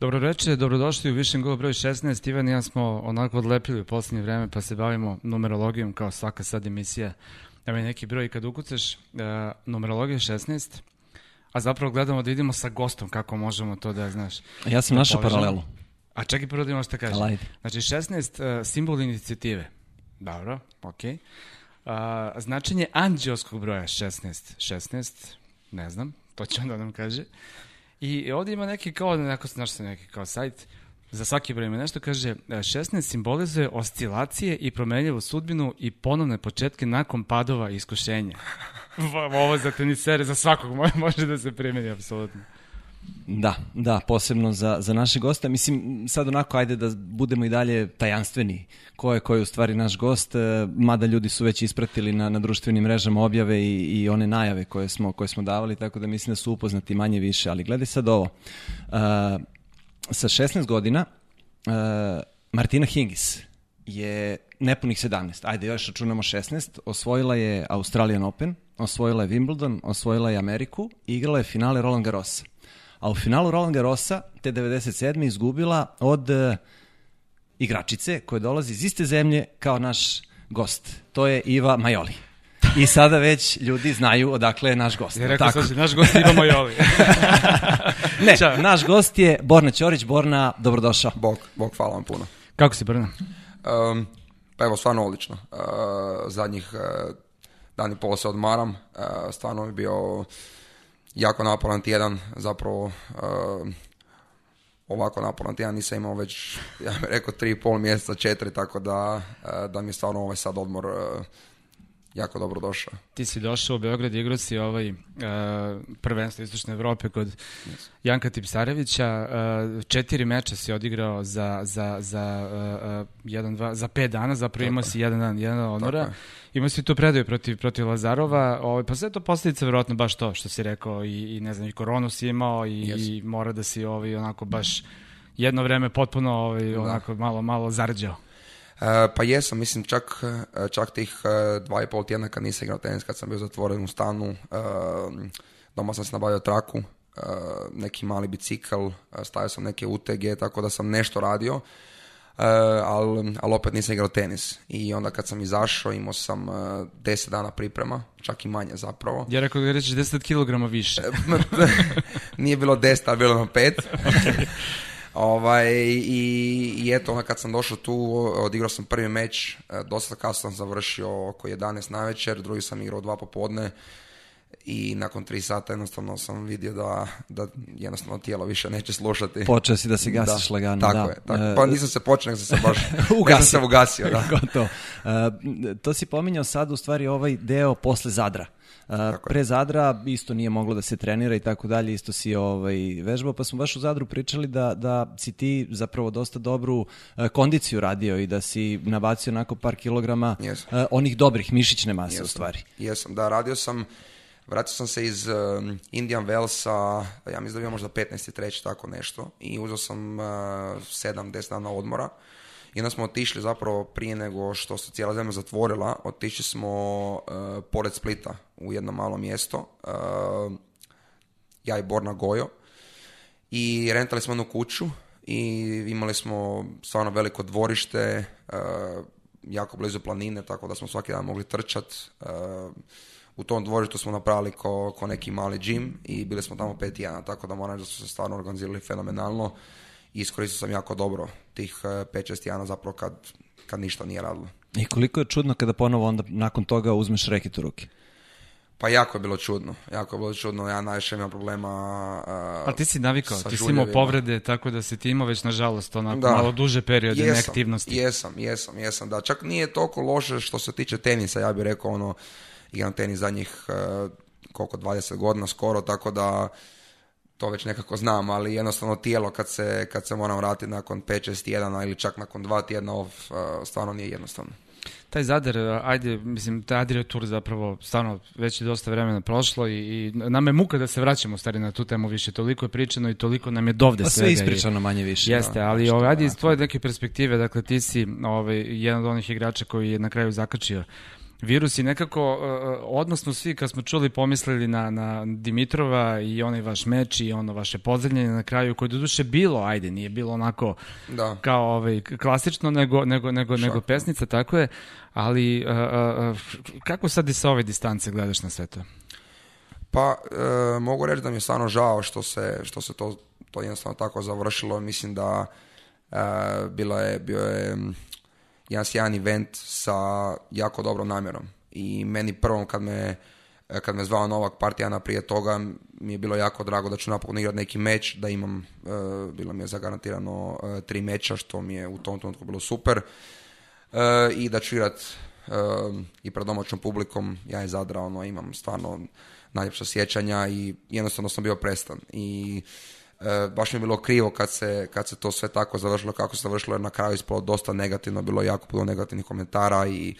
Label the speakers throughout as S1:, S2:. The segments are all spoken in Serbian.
S1: Dobro večer, dobrodošli u Višem gol broj 16. Ivan i ja smo onako odlepili u poslednje vreme pa se bavimo numerologijom kao svaka sad emisija. Evo je neki broj kad ukucaš, e, numerologija 16, a zapravo gledamo da vidimo sa gostom kako možemo to da znaš.
S2: A ja sam da našao paralelu.
S1: A čekaj prvo da imamo što kažem. Alajde. Znači 16, e, simbol inicijative. Dobro, okej. značenje anđelskog broja 16, 16, ne znam, to će onda nam kaže. I ovdje ima neki kao, neko, se se neki kao sajt, za svaki vrijeme nešto kaže 16 e, simbolizuje oscilacije i promenljivu sudbinu i ponovne početke nakon padova i iskušenja. Ovo za tenisere, za svakog može da se primjeni apsolutno.
S2: Da, da, posebno za, za naše goste. Mislim, sad onako, ajde da budemo i dalje tajanstveni. Ko je, ko je u stvari naš gost, e, mada ljudi su već ispratili na, na društvenim mrežama objave i, i one najave koje smo, koje smo davali, tako da mislim da su upoznati manje više. Ali gledaj sad ovo. Uh, sa 16 godina uh, Martina Hingis je nepunih 17, ajde još računamo 16, osvojila je Australian Open, osvojila je Wimbledon, osvojila je Ameriku i igrala je finale Roland Garrosa a u finalu Roland Garrosa te 97. izgubila od e, igračice koja dolazi iz iste zemlje kao naš gost. To je Iva Majoli. I sada već ljudi znaju odakle je naš gost.
S1: Ja rekao Tako. naš gost Iva Majoli.
S2: ne, naš gost je Borna Ćorić. Borna, dobrodošao.
S3: Bog, Bog, hvala vam puno.
S2: Kako si, Borna? Um,
S3: pa evo, stvarno odlično. Uh, zadnjih uh, dan i pola se odmaram. Uh, stvarno je bio jako naporan tjedan, zapravo eh, ovako naporan tjedan nisam imao već, ja bih rekao, tri pol mjeseca, četiri, tako da, eh, da mi je stvarno ovaj sad odmor eh, jako dobro došao.
S1: Ti si došao u Beograd i igrao si ovaj uh, prvenstvo Istočne Evrope kod Janka Tipsarevića. E, četiri meča si odigrao za, za, za, e, jedan, dva, za pet dana, zapravo imao si jedan dan, jedan odmora. Imao si tu predaju protiv, protiv Lazarova, ovaj, pa sve to posljedice vjerojatno baš to što si rekao i, i ne znam, i koronu si imao i, mora da si ovi ovaj onako baš jedno vreme potpuno ovaj, onako malo, malo zarđao.
S3: E, pa jesam, mislim, čak, e, čak tih e, dva i pol tjedna kad nisam igrao tenis, kad sam bio zatvoren u stanu, doma sam se nabavio traku, neki mali bicikl, stavio sam neke UTG, tako da sam nešto radio. ali opet nisam igrao tenis. I onda kad sam izašao imao sam deset dana priprema, čak i manje zapravo.
S1: Ja rekao da rećiš 10 kg više.
S3: Nije bilo deset, a bilo na Ovaj, i, i eto, onda kad sam došao tu, odigrao sam prvi meč, e, dosta kasno sam završio oko 11 na večer, drugi sam igrao dva popodne i nakon tri sata jednostavno sam vidio da, da jednostavno tijelo više neće slušati.
S1: Počeo si da se gasiš da, lagano. Tako
S3: da. je. Pa nisam se počeo, nego sam se baš ugasio. Sam
S2: da. E, to
S3: si
S2: pominjao sad u stvari ovaj deo posle Zadra. Pre Zadra isto nije moglo da se trenira i tako dalje, isto si ovaj, vežbao, pa smo baš u Zadru pričali da, da si ti zapravo dosta dobru e, kondiciju radio i da si nabacio onako par kilograma e, onih dobrih mišićne mase Jesam. u stvari.
S3: Jesam, da, radio sam Vratio sam se iz uh, Indian Wellsa, ja mislim da bio možda 15. tako nešto, i uzeo sam uh, e, 7-10 dana odmora. I onda smo otišli zapravo prije nego što se cijela zemlja zatvorila, otišli smo eh, pored Splita u jedno malo mjesto, eh, ja i Borna Gojo. I rentali smo jednu kuću i imali smo stvarno veliko dvorište, eh, jako blizu planine, tako da smo svaki dan mogli trčati. U tom dvorištu smo napravili ko, ko neki mali gym i bili smo tamo pet tjedana, tako da moram da su se stvarno organizirali fenomenalno iskoristio sam jako dobro tih 5-6 e, tijana zapravo kad, kad ništa nije radilo.
S2: I koliko je čudno kada ponovo onda nakon toga uzmeš reket u ruke?
S3: Pa jako je bilo čudno, jako je bilo čudno, ja najviše imam problema
S1: uh, ti si navikao, ti
S3: si
S1: imao povrede, tako da se ti imao već nažalost onako da. malo duže periode jesam, neaktivnosti.
S3: Jesam, jesam, jesam, da, čak nije toliko loše što se tiče tenisa, ja bih rekao ono, igram tenis zadnjih uh, koliko 20 godina skoro, tako da to već nekako znam, ali jednostavno tijelo kad se, kad se moram vratiti nakon 5-6 tjedana ili čak nakon 2 tjedna off, eh, stvarno nije jednostavno.
S1: Taj Zadar, eh, ajde, mislim, taj Adria Tur zapravo stvarno već je dosta vremena prošlo i, i nam je muka da se vraćamo stari na tu temu više. Toliko je pričano i toliko nam je dovde pa sve
S2: ispričano manje više.
S1: Jeste, ali ovaj, ajde iz tvoje neke perspektive, dakle ti si ovaj, jedan od onih igrača koji je na kraju zakačio virus nekako, e, e, odnosno svi kad smo čuli pomislili na, na Dimitrova i onaj vaš meč i ono vaše pozdravljanje na kraju koje doduše bilo, ajde, nije bilo onako da. kao ovaj, klasično nego, nego, nego, nego pesnica, tako je, ali e, kako sad i sa ove distance gledaš na sve to?
S3: Pa, mogu reći da mi je stvarno žao što se, što se to, to jednostavno tako završilo, mislim da bila je, bio je jedan sjajan event sa jako dobrom namjerom. I meni prvom kad me, kad me zvao Novak Partijana prije toga mi je bilo jako drago da ću napokon igrati neki meč, da imam, e, bilo mi je zagarantirano e, tri meča što mi je u tom trenutku bilo super e, i da ću igrat i pred domaćom publikom, ja je Zadra, ono, imam stvarno najljepša sjećanja i jednostavno sam bio prestan. I E, baš mi je bilo krivo kad se, kad se to sve tako završilo kako se završilo jer na kraju ispalo dosta negativno, bilo jako puno negativnih komentara i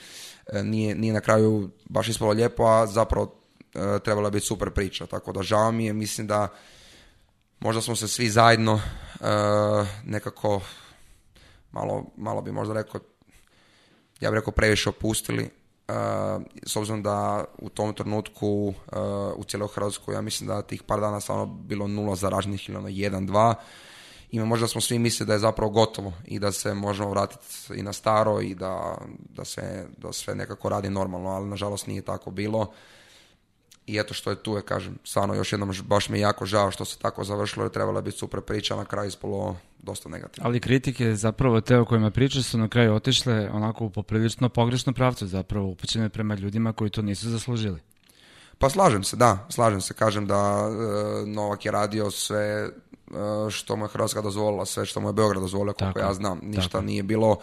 S3: e, nije, nije na kraju baš ispalo lijepo, a zapravo e, trebala biti super priča, tako da žao mi je, mislim da možda smo se svi zajedno e, nekako malo, malo bi možda rekao ja bih rekao previše opustili s obzirom da u tom trenutku eh, u cijeloj Hrvatskoj, ja mislim da tih par dana stvarno bilo nula zaraženih ili ono jedan, dva, i možda smo svi mislili da je zapravo gotovo i da se možemo vratiti i na staro i da, da, se, da sve nekako radi normalno, ali nažalost nije tako bilo i eto što je tu je, kažem, stvarno još jednom baš mi je jako žao što se tako završilo jer trebala biti super priča, na kraju ispolo dosta negativno.
S2: Ali kritike zapravo te o kojima priča su na kraju otišle onako u poprilično pogrešnom pravcu, zapravo upućene prema ljudima koji to nisu zaslužili.
S3: Pa slažem se, da, slažem se, kažem da e, Novak je radio sve e, što mu je Hrvatska dozvolila, sve što mu je Beograd dozvolio, koliko ja znam, ništa nije bilo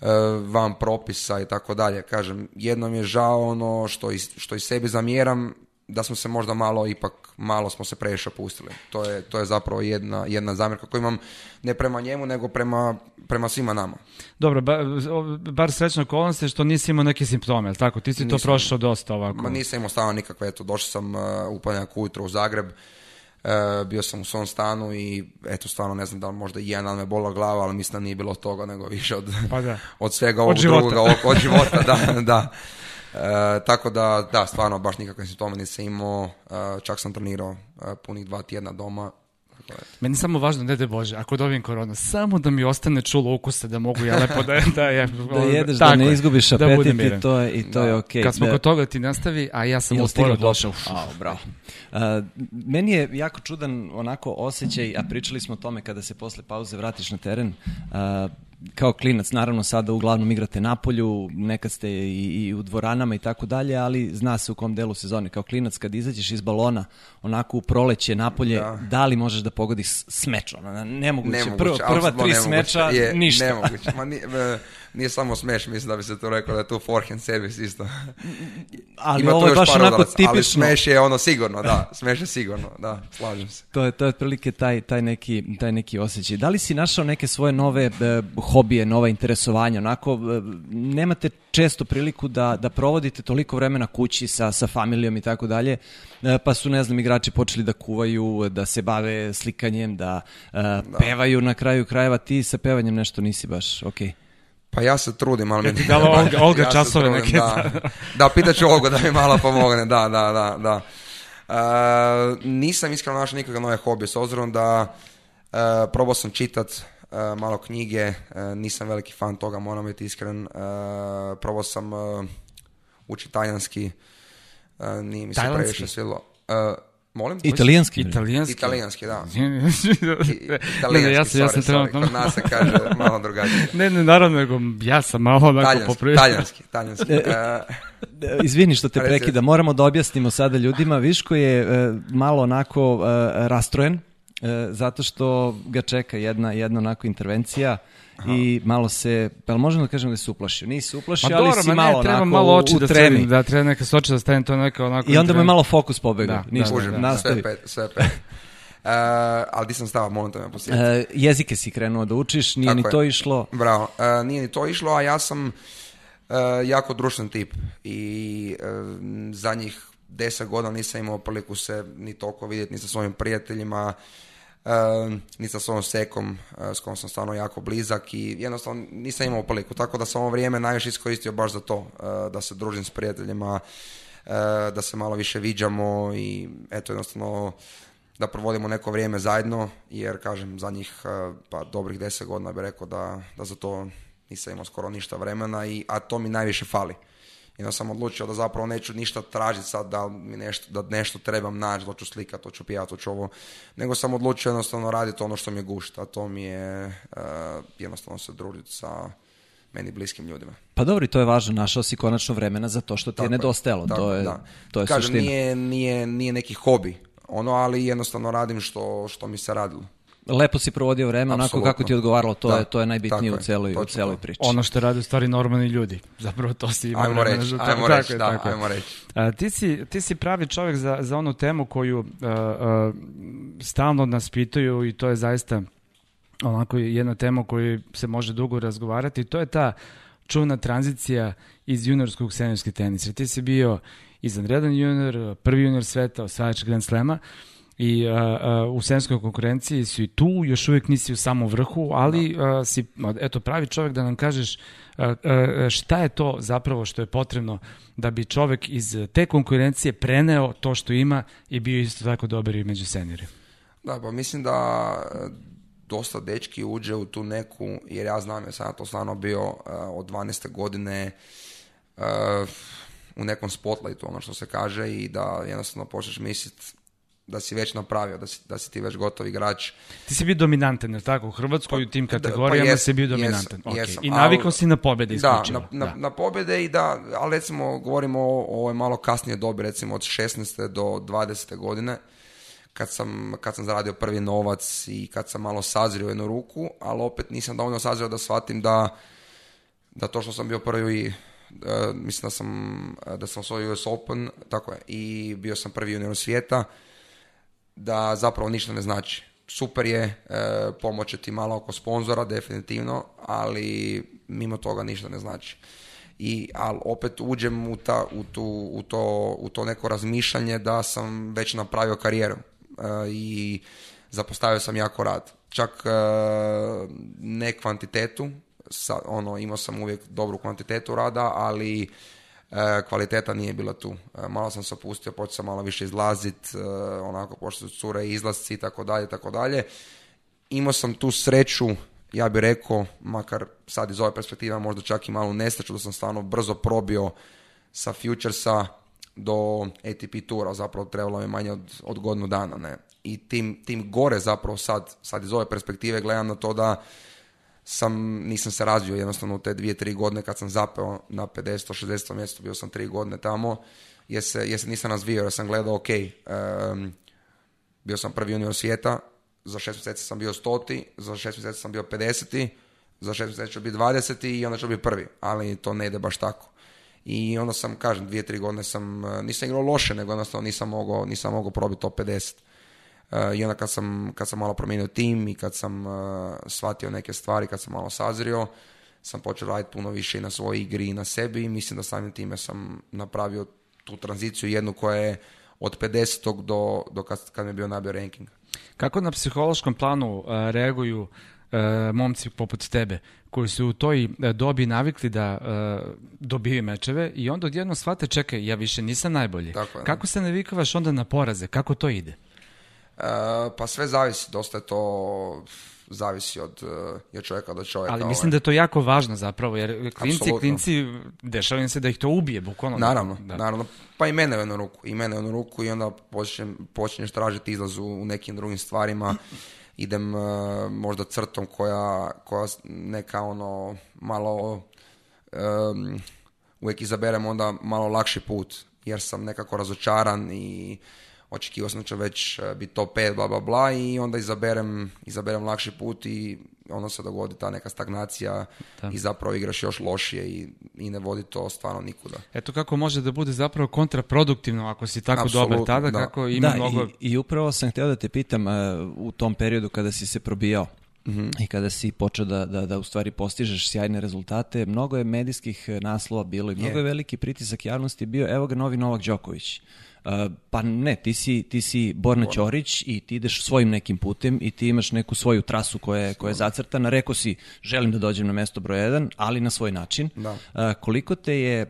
S3: e, van propisa i tako dalje. Kažem, jednom je žao ono što i, što i sebi zamjeram, da smo se možda malo ipak, malo smo se previše opustili. To je, to je zapravo jedna, jedna zamjerka koju imam ne prema njemu, nego prema, prema svima nama.
S1: Dobro, bar srećno okolnosti što nisi imao neke simptome, jel tako? Ti si to prošao dosta ovako.
S3: Ma nisam imao stano nikakve, eto, došao sam uh, u ponedjeljak ujutro u Zagreb, e, bio sam u svom stanu i eto stvarno ne znam da li možda i jedan me bola glava, ali mislim da nije bilo toga nego više od, pa od svega ovog od drugoga, od života, da, da. E, tako da, da, stvarno, baš nikakve simptome nisam imao, e, čak sam trenirao e, punih dva tjedna doma,
S1: meni samo važno, ne Bože, ako dobijem koronu, samo da mi ostane čulo ukusa, da mogu ja lepo da,
S2: da, da ono, jedeš, da ne izgubiš apetit i to je, i to da. je okej.
S1: Kad smo
S2: kod
S1: toga ti nastavi, a ja sam u sporu došao. bravo. meni je jako čudan onako osjećaj,
S2: a pričali smo o tome kada se posle pauze vratiš na teren, uh, kao klinac naravno sada uglavnom igrate na polju, nekad ste i, u dvoranama i tako dalje, ali zna se u kom delu sezone. Kao klinac kad izađeš iz balona onako u proleće napolje, da, da li možeš da pogodi smeč? Ono, nemoguće. nemoguće. Prvo, prva tri smeča je, ništa. Nemoguće. Ma, ni,
S3: nije samo smeš, mislim da bi se to rekao da je to forehand servis isto.
S1: Ali ovo je baš onako tipično.
S3: Ali smash je ono sigurno, da, Smash je sigurno, da, slažem se.
S1: To je, to je otprilike taj, taj, neki, taj neki osjećaj. Da li si našao neke svoje nove eh, hobije, nova interesovanja, onako, eh, nemate često priliku da, da provodite toliko vremena kući sa, sa familijom i tako dalje, eh, pa su, ne znam, igrači počeli da kuvaju, da se bave slikanjem, da, pevaju na kraju krajeva, ti sa pevanjem nešto nisi baš, okej. Okay.
S3: Pa ja se trudim, ali... Jel
S1: ti Olga, Olga časove neke.
S3: Da, da pitat ću da mi malo pomogne, da, da, da. da. E, nisam iskreno našao nikakve nove hobije, s obzirom da uh, probao sam čitat e, malo knjige, nisam veliki fan toga, moram biti iskren. probao sam učiti talijanski, nije mi se previše svilo.
S2: Molim? Italijanski.
S3: Italijanski. Italijanski, da. Italijanski, ne, ja sam, ja sam Kod nas kaže malo drugačije.
S1: ne, ne, naravno, nego ja sam malo onako
S3: Italijanski,
S1: italijanski.
S2: E, e, e, izvini što te prekida, moramo da objasnimo sada ljudima. Viško je malo onako rastrojen, zato što ga čeka jedna, jedna onako intervencija i malo se, pa možemo da kažem da se uplašio? Nisi uplašio, ali si malo
S1: treba onako malo
S2: oči u,
S1: da
S2: treni.
S1: da treba neka soča da stane to neka onako.
S2: I onda me malo fokus pobegao. Da,
S3: da, da, Sve pet, sve pet. Uh, ali nisam stava, molim te me posjetiti. Uh, eh,
S2: jezike si krenuo da učiš, nije ni to išlo.
S3: Bravo, eh, nije ni to išlo, a ja sam jako društven tip i uh, zadnjih deset godina nisam imao priliku se ni toliko vidjeti ni sa svojim prijateljima, Uh, nisam s sekom eh, s kojom sam stvarno jako blizak i jednostavno nisam imao priliku, tako da sam ovo vrijeme najviše iskoristio baš za to, eh, da se družim s prijateljima, eh, da se malo više viđamo i eto jednostavno da provodimo neko vrijeme zajedno, jer kažem za njih pa dobrih deset godina bih rekao da, da za to nisam imao skoro ništa vremena, i, a to mi najviše fali. I onda sam odlučio da zapravo neću ništa tražiti sad da, mi nešto, da nešto trebam naći, to ću slikat, to ću pijat, to ću ovo. Nego sam odlučio jednostavno raditi ono što mi je gušta. To mi je eh, jednostavno se družiti sa meni bliskim ljudima.
S2: Pa dobro, i to je važno, našao si konačno vremena za to što ti je nedostajalo,
S3: tako,
S2: to je, da. to je Kažem,
S3: Nije, nije, nije neki hobi, ono, ali jednostavno radim što, što mi se radilo
S2: lepo si provodio vreme onako kako ti je odgovaralo, to, je, to je najbitnije u celoj, u celoj priči.
S1: Ono što rade u stvari normalni ljudi, zapravo to si ima ajmo reći, ajmo reći. A, ti, si, ti si pravi čovjek za, za onu temu koju e, e, stalno nas pitaju i to je zaista onako jedna tema koju se može dugo razgovarati to je ta čuvna tranzicija iz juniorskog u seniorski Ti si bio izanredan junior, prvi junior sveta, osvajač Grand Slema, i u senskoj konkurenciji su i tu, još uvijek nisi u samom vrhu, ali si eto pravi čovjek da nam kažeš šta je to zapravo što je potrebno da bi čovjek iz te konkurencije preneo to što ima i bio isto tako dobar i među senjeri.
S3: Da, pa mislim da e, dosta dečki uđe u tu neku, jer ja znam, ja sam ja to stvarno bio e, od 12. godine, e, u nekom spotlightu, ono što se kaže, i da jednostavno počneš misliti da si već napravio, da si, da si ti već gotov igrač.
S1: Ti si bio dominantan, je tako? U Hrvatskoj pa, u tim pa kategorijama si bio dominantan. I navikao si na pobjede isključivo.
S3: Da, na, na, pobjede i da, ali recimo govorimo o ovoj malo kasnije dobi, recimo od 16. do 20. godine, kad sam, kad sam zaradio prvi novac i kad sam malo sazrio jednu ruku, ali opet nisam dovoljno sazrio da shvatim da, da to što sam bio prvi e, mislim da sam, da sam osvojio US Open, tako i bio sam prvi junior svijeta, da zapravo ništa ne znači. Super je, e, pomoći ti malo oko sponzora, definitivno, ali mimo toga ništa ne znači. I, ali opet uđem u, ta, u, tu, u, to, u to neko razmišljanje da sam već napravio karijeru e, i zapostavio sam jako rad. Čak e, ne kvantitetu, sa, ono, imao sam uvijek dobru kvantitetu rada, ali E, kvaliteta nije bila tu. E, malo sam se opustio, počeo sam malo više izlazit, e, onako pošto su cure izlazci i tako dalje, tako dalje. Imao sam tu sreću, ja bih rekao, makar sad iz ove perspektive možda čak i malo nesreću, da sam stvarno brzo probio sa futuresa do ATP tura, zapravo trebalo mi manje od, od godinu dana. Ne? I tim, tim gore zapravo sad, sad iz ove perspektive gledam na to da sam, nisam se razvio jednostavno u te dvije, tri godine kad sam zapeo na 50, 60 mjesto, bio sam tri godine tamo, jer se, nisam razvio, jer sam gledao, ok, um, bio sam prvi junior svijeta, za šest mjeseci sam bio stoti, za šest mjeseci sam bio 50, za šest mjeseci ću biti 20 i onda ću biti prvi, ali to ne ide baš tako. I onda sam, kažem, dvije, tri godine sam, e, nisam igrao loše, nego jednostavno nisam mogao, probiti to 50. E, I onda kad sam, kad sam malo promijenio tim i kad sam e, shvatio neke stvari, kad sam malo sazrio, sam počeo raditi puno više i na svojoj igri i na sebi i mislim da samim time sam napravio tu tranziciju jednu koja je od 50. do, do kad, kad mi je bio nabio ranking.
S1: Kako na psihološkom planu uh, reaguju momci poput tebe koji su u toj dobi navikli da uh, dobiju mečeve i onda odjedno shvate čekaj ja više nisam najbolji. Tako Kako se navikavaš onda na poraze? Kako to ide?
S3: E, pa sve zavisi, dosta je to zavisi od, e, je čovjeka do čovjeka.
S1: Ali ovaj. mislim da
S3: je
S1: to jako važno zapravo, jer klinci, klinci, dešava se da ih to ubije, bukvalno.
S3: Naravno, naravno. Pa i mene u jednu ruku, i mene u ruku i onda počnem, počneš tražiti izlaz u nekim drugim stvarima. Idem e, možda crtom koja, koja neka ono malo um, uvijek izaberem onda malo lakši put jer sam nekako razočaran i očekivao sam da će već e, biti to pet bla, bla, bla, i onda izaberem, izaberem lakši put i ono se dogodi ta neka stagnacija i zapravo igraš još lošije i, i, ne vodi to stvarno nikuda.
S1: Eto kako može da bude zapravo kontraproduktivno ako si tako dobar tada, kako ima mnogo...
S2: I, I, upravo sam htio da te pitam e, u tom periodu kada si se probijao, mm i kada si počeo da, da, da u stvari postižeš sjajne rezultate, mnogo je medijskih e, naslova bilo i mnogo je veliki pritisak javnosti bio, evo ga novi Novak Đoković pa ne, ti si, ti si Borna Ćorić i ti ideš svojim nekim putem i ti imaš neku svoju trasu koja je, koja je zacrtana. Rekao si, želim da dođem na mesto broj 1, ali na svoj način. koliko te je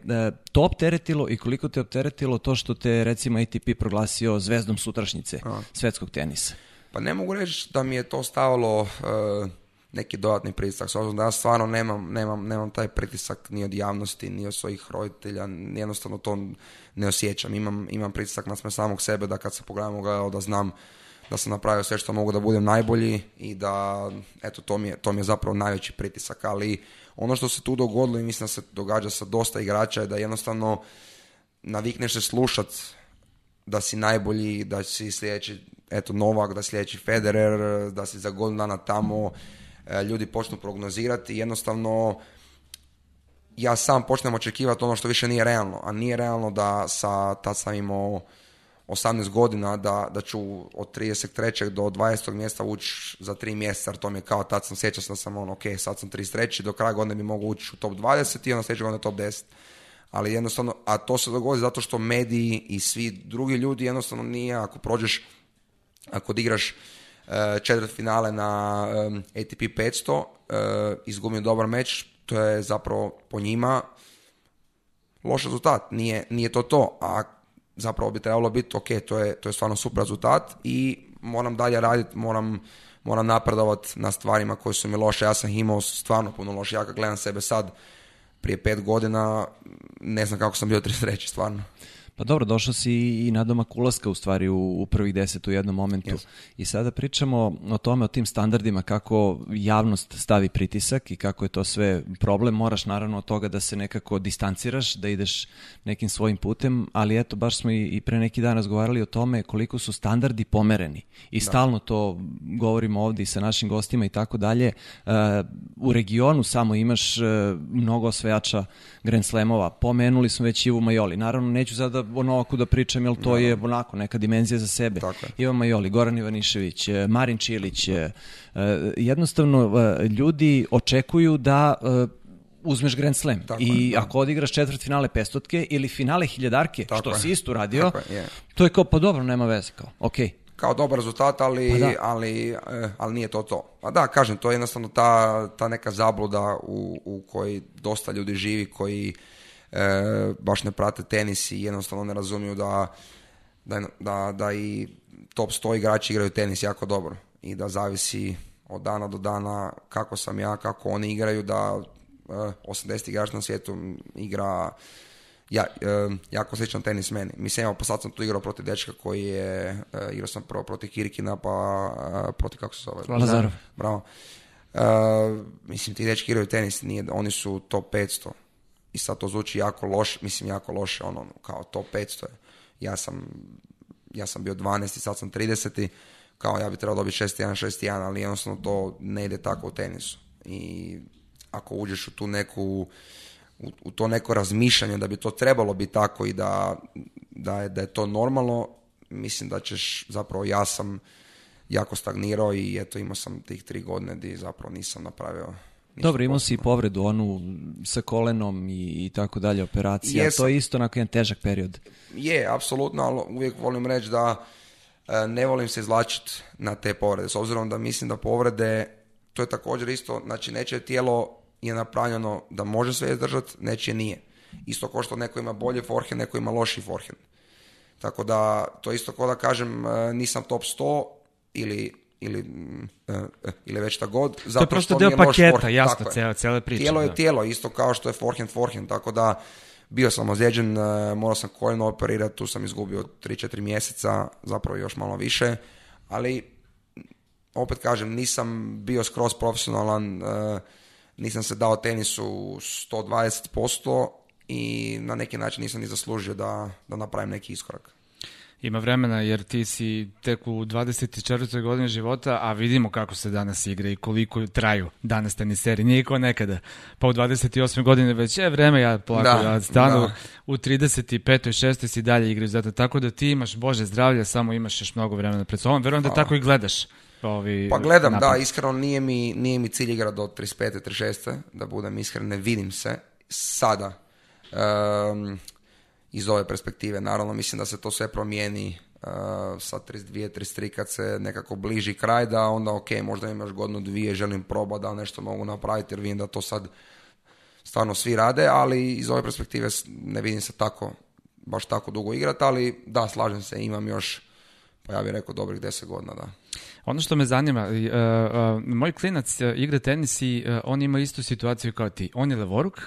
S2: to opteretilo i koliko te je opteretilo to što te, recimo, ATP proglasio zvezdom sutrašnjice Svjetskog tenisa?
S3: Pa ne mogu reći da mi je to stavalo neki dodatni pritisak. S obzirom da ja stvarno nemam, nemam, nemam taj pritisak ni od javnosti, ni od svojih roditelja, jednostavno to ne osjećam. Imam, imam pritisak na samog sebe da kad se pogledam da znam da sam napravio sve što mogu da budem najbolji i da, eto, to mi je, to mi je zapravo najveći pritisak. Ali ono što se tu dogodilo i mislim da se događa sa dosta igrača je da jednostavno navikneš se slušat da si najbolji, da si sljedeći eto Novak, da si sljedeći Federer, da si za godinu dana tamo, E, ljudi počnu prognozirati i jednostavno ja sam počnem očekivati ono što više nije realno, a nije realno da sa, tad sam imao 18 godina da, da ću od 33. do 20. mjesta ući za 3 mjeseca, jer to mi je kao tad sam sjećao da sam on, ok, sad sam 33. do kraja godine bi mogu ući u top 20 i onda sljedećeg godine top 10. Ali jednostavno, a to se dogodi zato što mediji i svi drugi ljudi jednostavno nije, ako prođeš, ako odigraš Eh, finale na ATP 500, eh, izgubio dobar meč, to je zapravo po njima loš rezultat, nije, nije to to, a zapravo bi trebalo biti ok, to je, to je stvarno super rezultat i moram dalje raditi, moram, moram napredovati na stvarima koje su mi loše, ja sam imao stvarno puno loše, ja kad gledam sebe sad prije pet godina, ne znam kako sam bio sreći stvarno.
S2: Pa dobro, došao si i na domak ulaska u stvari u, prvih deset u jednom momentu. I sada pričamo o tome, o tim standardima, kako javnost stavi pritisak i kako je to sve problem. Moraš naravno od toga da se nekako distanciraš, da ideš nekim svojim putem, ali eto, baš smo i, pre neki dan razgovarali o tome koliko su standardi pomereni. I stalno to govorimo ovdje i sa našim gostima i tako dalje. E, u regionu samo imaš e, mnogo osvajača Grand Slamova. Pomenuli smo već Ivu Majoli. Naravno, neću sada ako ono da pričam, jel to je onako neka dimenzija za sebe. imamo i oli, Goran Ivanišević, e, Marin Čilić. E, e, jednostavno, ljudi očekuju da uzmeš Grand Slam i ako odigraš četvrt finale pestotke ili finale hiljadarke, tako što si isto radio, to je kao, pa dobro, nema veze, kao, okej.
S3: Kao dobar rezultat, ali, pa ali, ali nije to to. Pa da, kažem, to je jednostavno ta, ta neka zabluda u, u kojoj dosta ljudi živi, koji E, baš ne prate tenis i jednostavno ne razumiju da, da, da, da i top 100 igrači igraju tenis jako dobro i da zavisi od dana do dana kako sam ja, kako oni igraju, da 80 e, igrač na svijetu igra ja, e, jako sličan tenis meni. Mislim, evo, pa sad sam tu igrao protiv dečka koji je, igrao sam prvo protiv Kirkina pa protiv kako se
S2: zove? Lazarov. Bravo. Uh,
S3: mislim, ti dečki igraju tenis, nije, oni su top 500 i sad to zvuči jako loše, mislim jako loše, ono, kao top 500 je. Ja sam, ja sam bio 12 i sad sam 30 kao ja bi trebao dobiti 6-1, 6-1, ali jednostavno to ne ide tako u tenisu. I ako uđeš u tu neku, u, to neko razmišljanje da bi to trebalo biti tako i da, da, je, da je to normalno, mislim da ćeš, zapravo ja sam jako stagnirao i eto imao sam tih tri godine gdje zapravo nisam napravio
S2: dobro,
S3: imao
S2: si i povredu, onu sa kolenom i, i tako dalje, operacija. To je isto onako jedan težak period.
S3: Je, apsolutno, ali uvijek volim reći da e, ne volim se izlačiti na te povrede. S obzirom da mislim da povrede, to je također isto, znači neće tijelo je napravljeno da može sve izdržati, neće nije. Isto kao što neko ima bolje forhen, neko ima loši forhen. Tako da, to isto kao da kažem, e, nisam top 100 ili ili, mm, e, e, ili već šta god. Zato to
S1: je
S3: prosto
S1: paketa, jasno,
S3: Tijelo je tijelo, isto kao što je forehand, forehand, tako da bio sam ozlijeđen, e, morao sam koljeno operirati, tu sam izgubio 3-4 mjeseca, zapravo još malo više, ali opet kažem, nisam bio skroz profesionalan, nisam se dao tenisu 120% i na neki način nisam ni zaslužio da, da napravim neki iskorak
S1: ima vremena jer ti si tek u 24. godini života, a vidimo kako se danas igra i koliko traju danas teniseri. Nije kao nekada. Pa u 28. godine već je vreme ja polako da, ja stanu. Da. U 35. i 6. si dalje igraju zato. Tako da ti imaš Bože zdravlje, samo imaš još mnogo vremena pred sobom. Verujem da tako i gledaš.
S3: Ovi pa gledam, da, iskreno nije mi, nije mi cilj igra do 35. 36. Da budem iskren, ne vidim se sada iz ove perspektive. Naravno, mislim da se to sve promijeni uh, sa 32, 33 kad se nekako bliži kraj, da onda ok, možda imaš godinu, dvije, želim proba da nešto mogu napraviti jer vidim da to sad stvarno svi rade, ali iz ove perspektive ne vidim se tako, baš tako dugo igrat ali da, slažem se, imam još pa ja bih rekao dobrih deset godina, da.
S2: Ono što me zanima, e, e, moj klinac e, igra tenis i on ima istu situaciju kao ti. On je levoruk,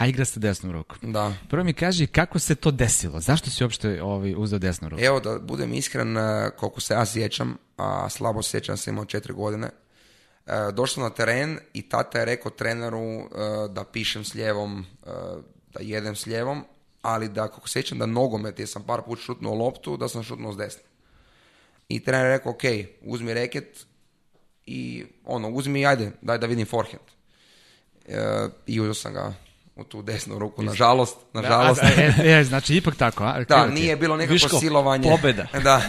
S2: a igra sa desnom rukom. Da. Prvo mi kaži kako se to desilo, zašto si uopšte ovaj, uzeo desnu ruku?
S3: Evo da budem iskren, e, koliko se ja sjećam, a slabo sjećam sam imao četiri godine, e, došao na teren i tata je rekao treneru e, da pišem s ljevom, da jedem s ljevom, ali da kako sjećam da nogomet jer sam par put šutnuo loptu, da sam šutnuo s desnom. I trener je rekao, ok, uzmi reket i ono, uzmi i ajde, daj da vidim forehand. I uzeo sam ga u tu desnu ruku, nažalost, nažalost. Da,
S1: e, e, znači ipak tako, Da,
S3: nije bilo nekako Viško, silovanje.
S1: Pobjeda. Da.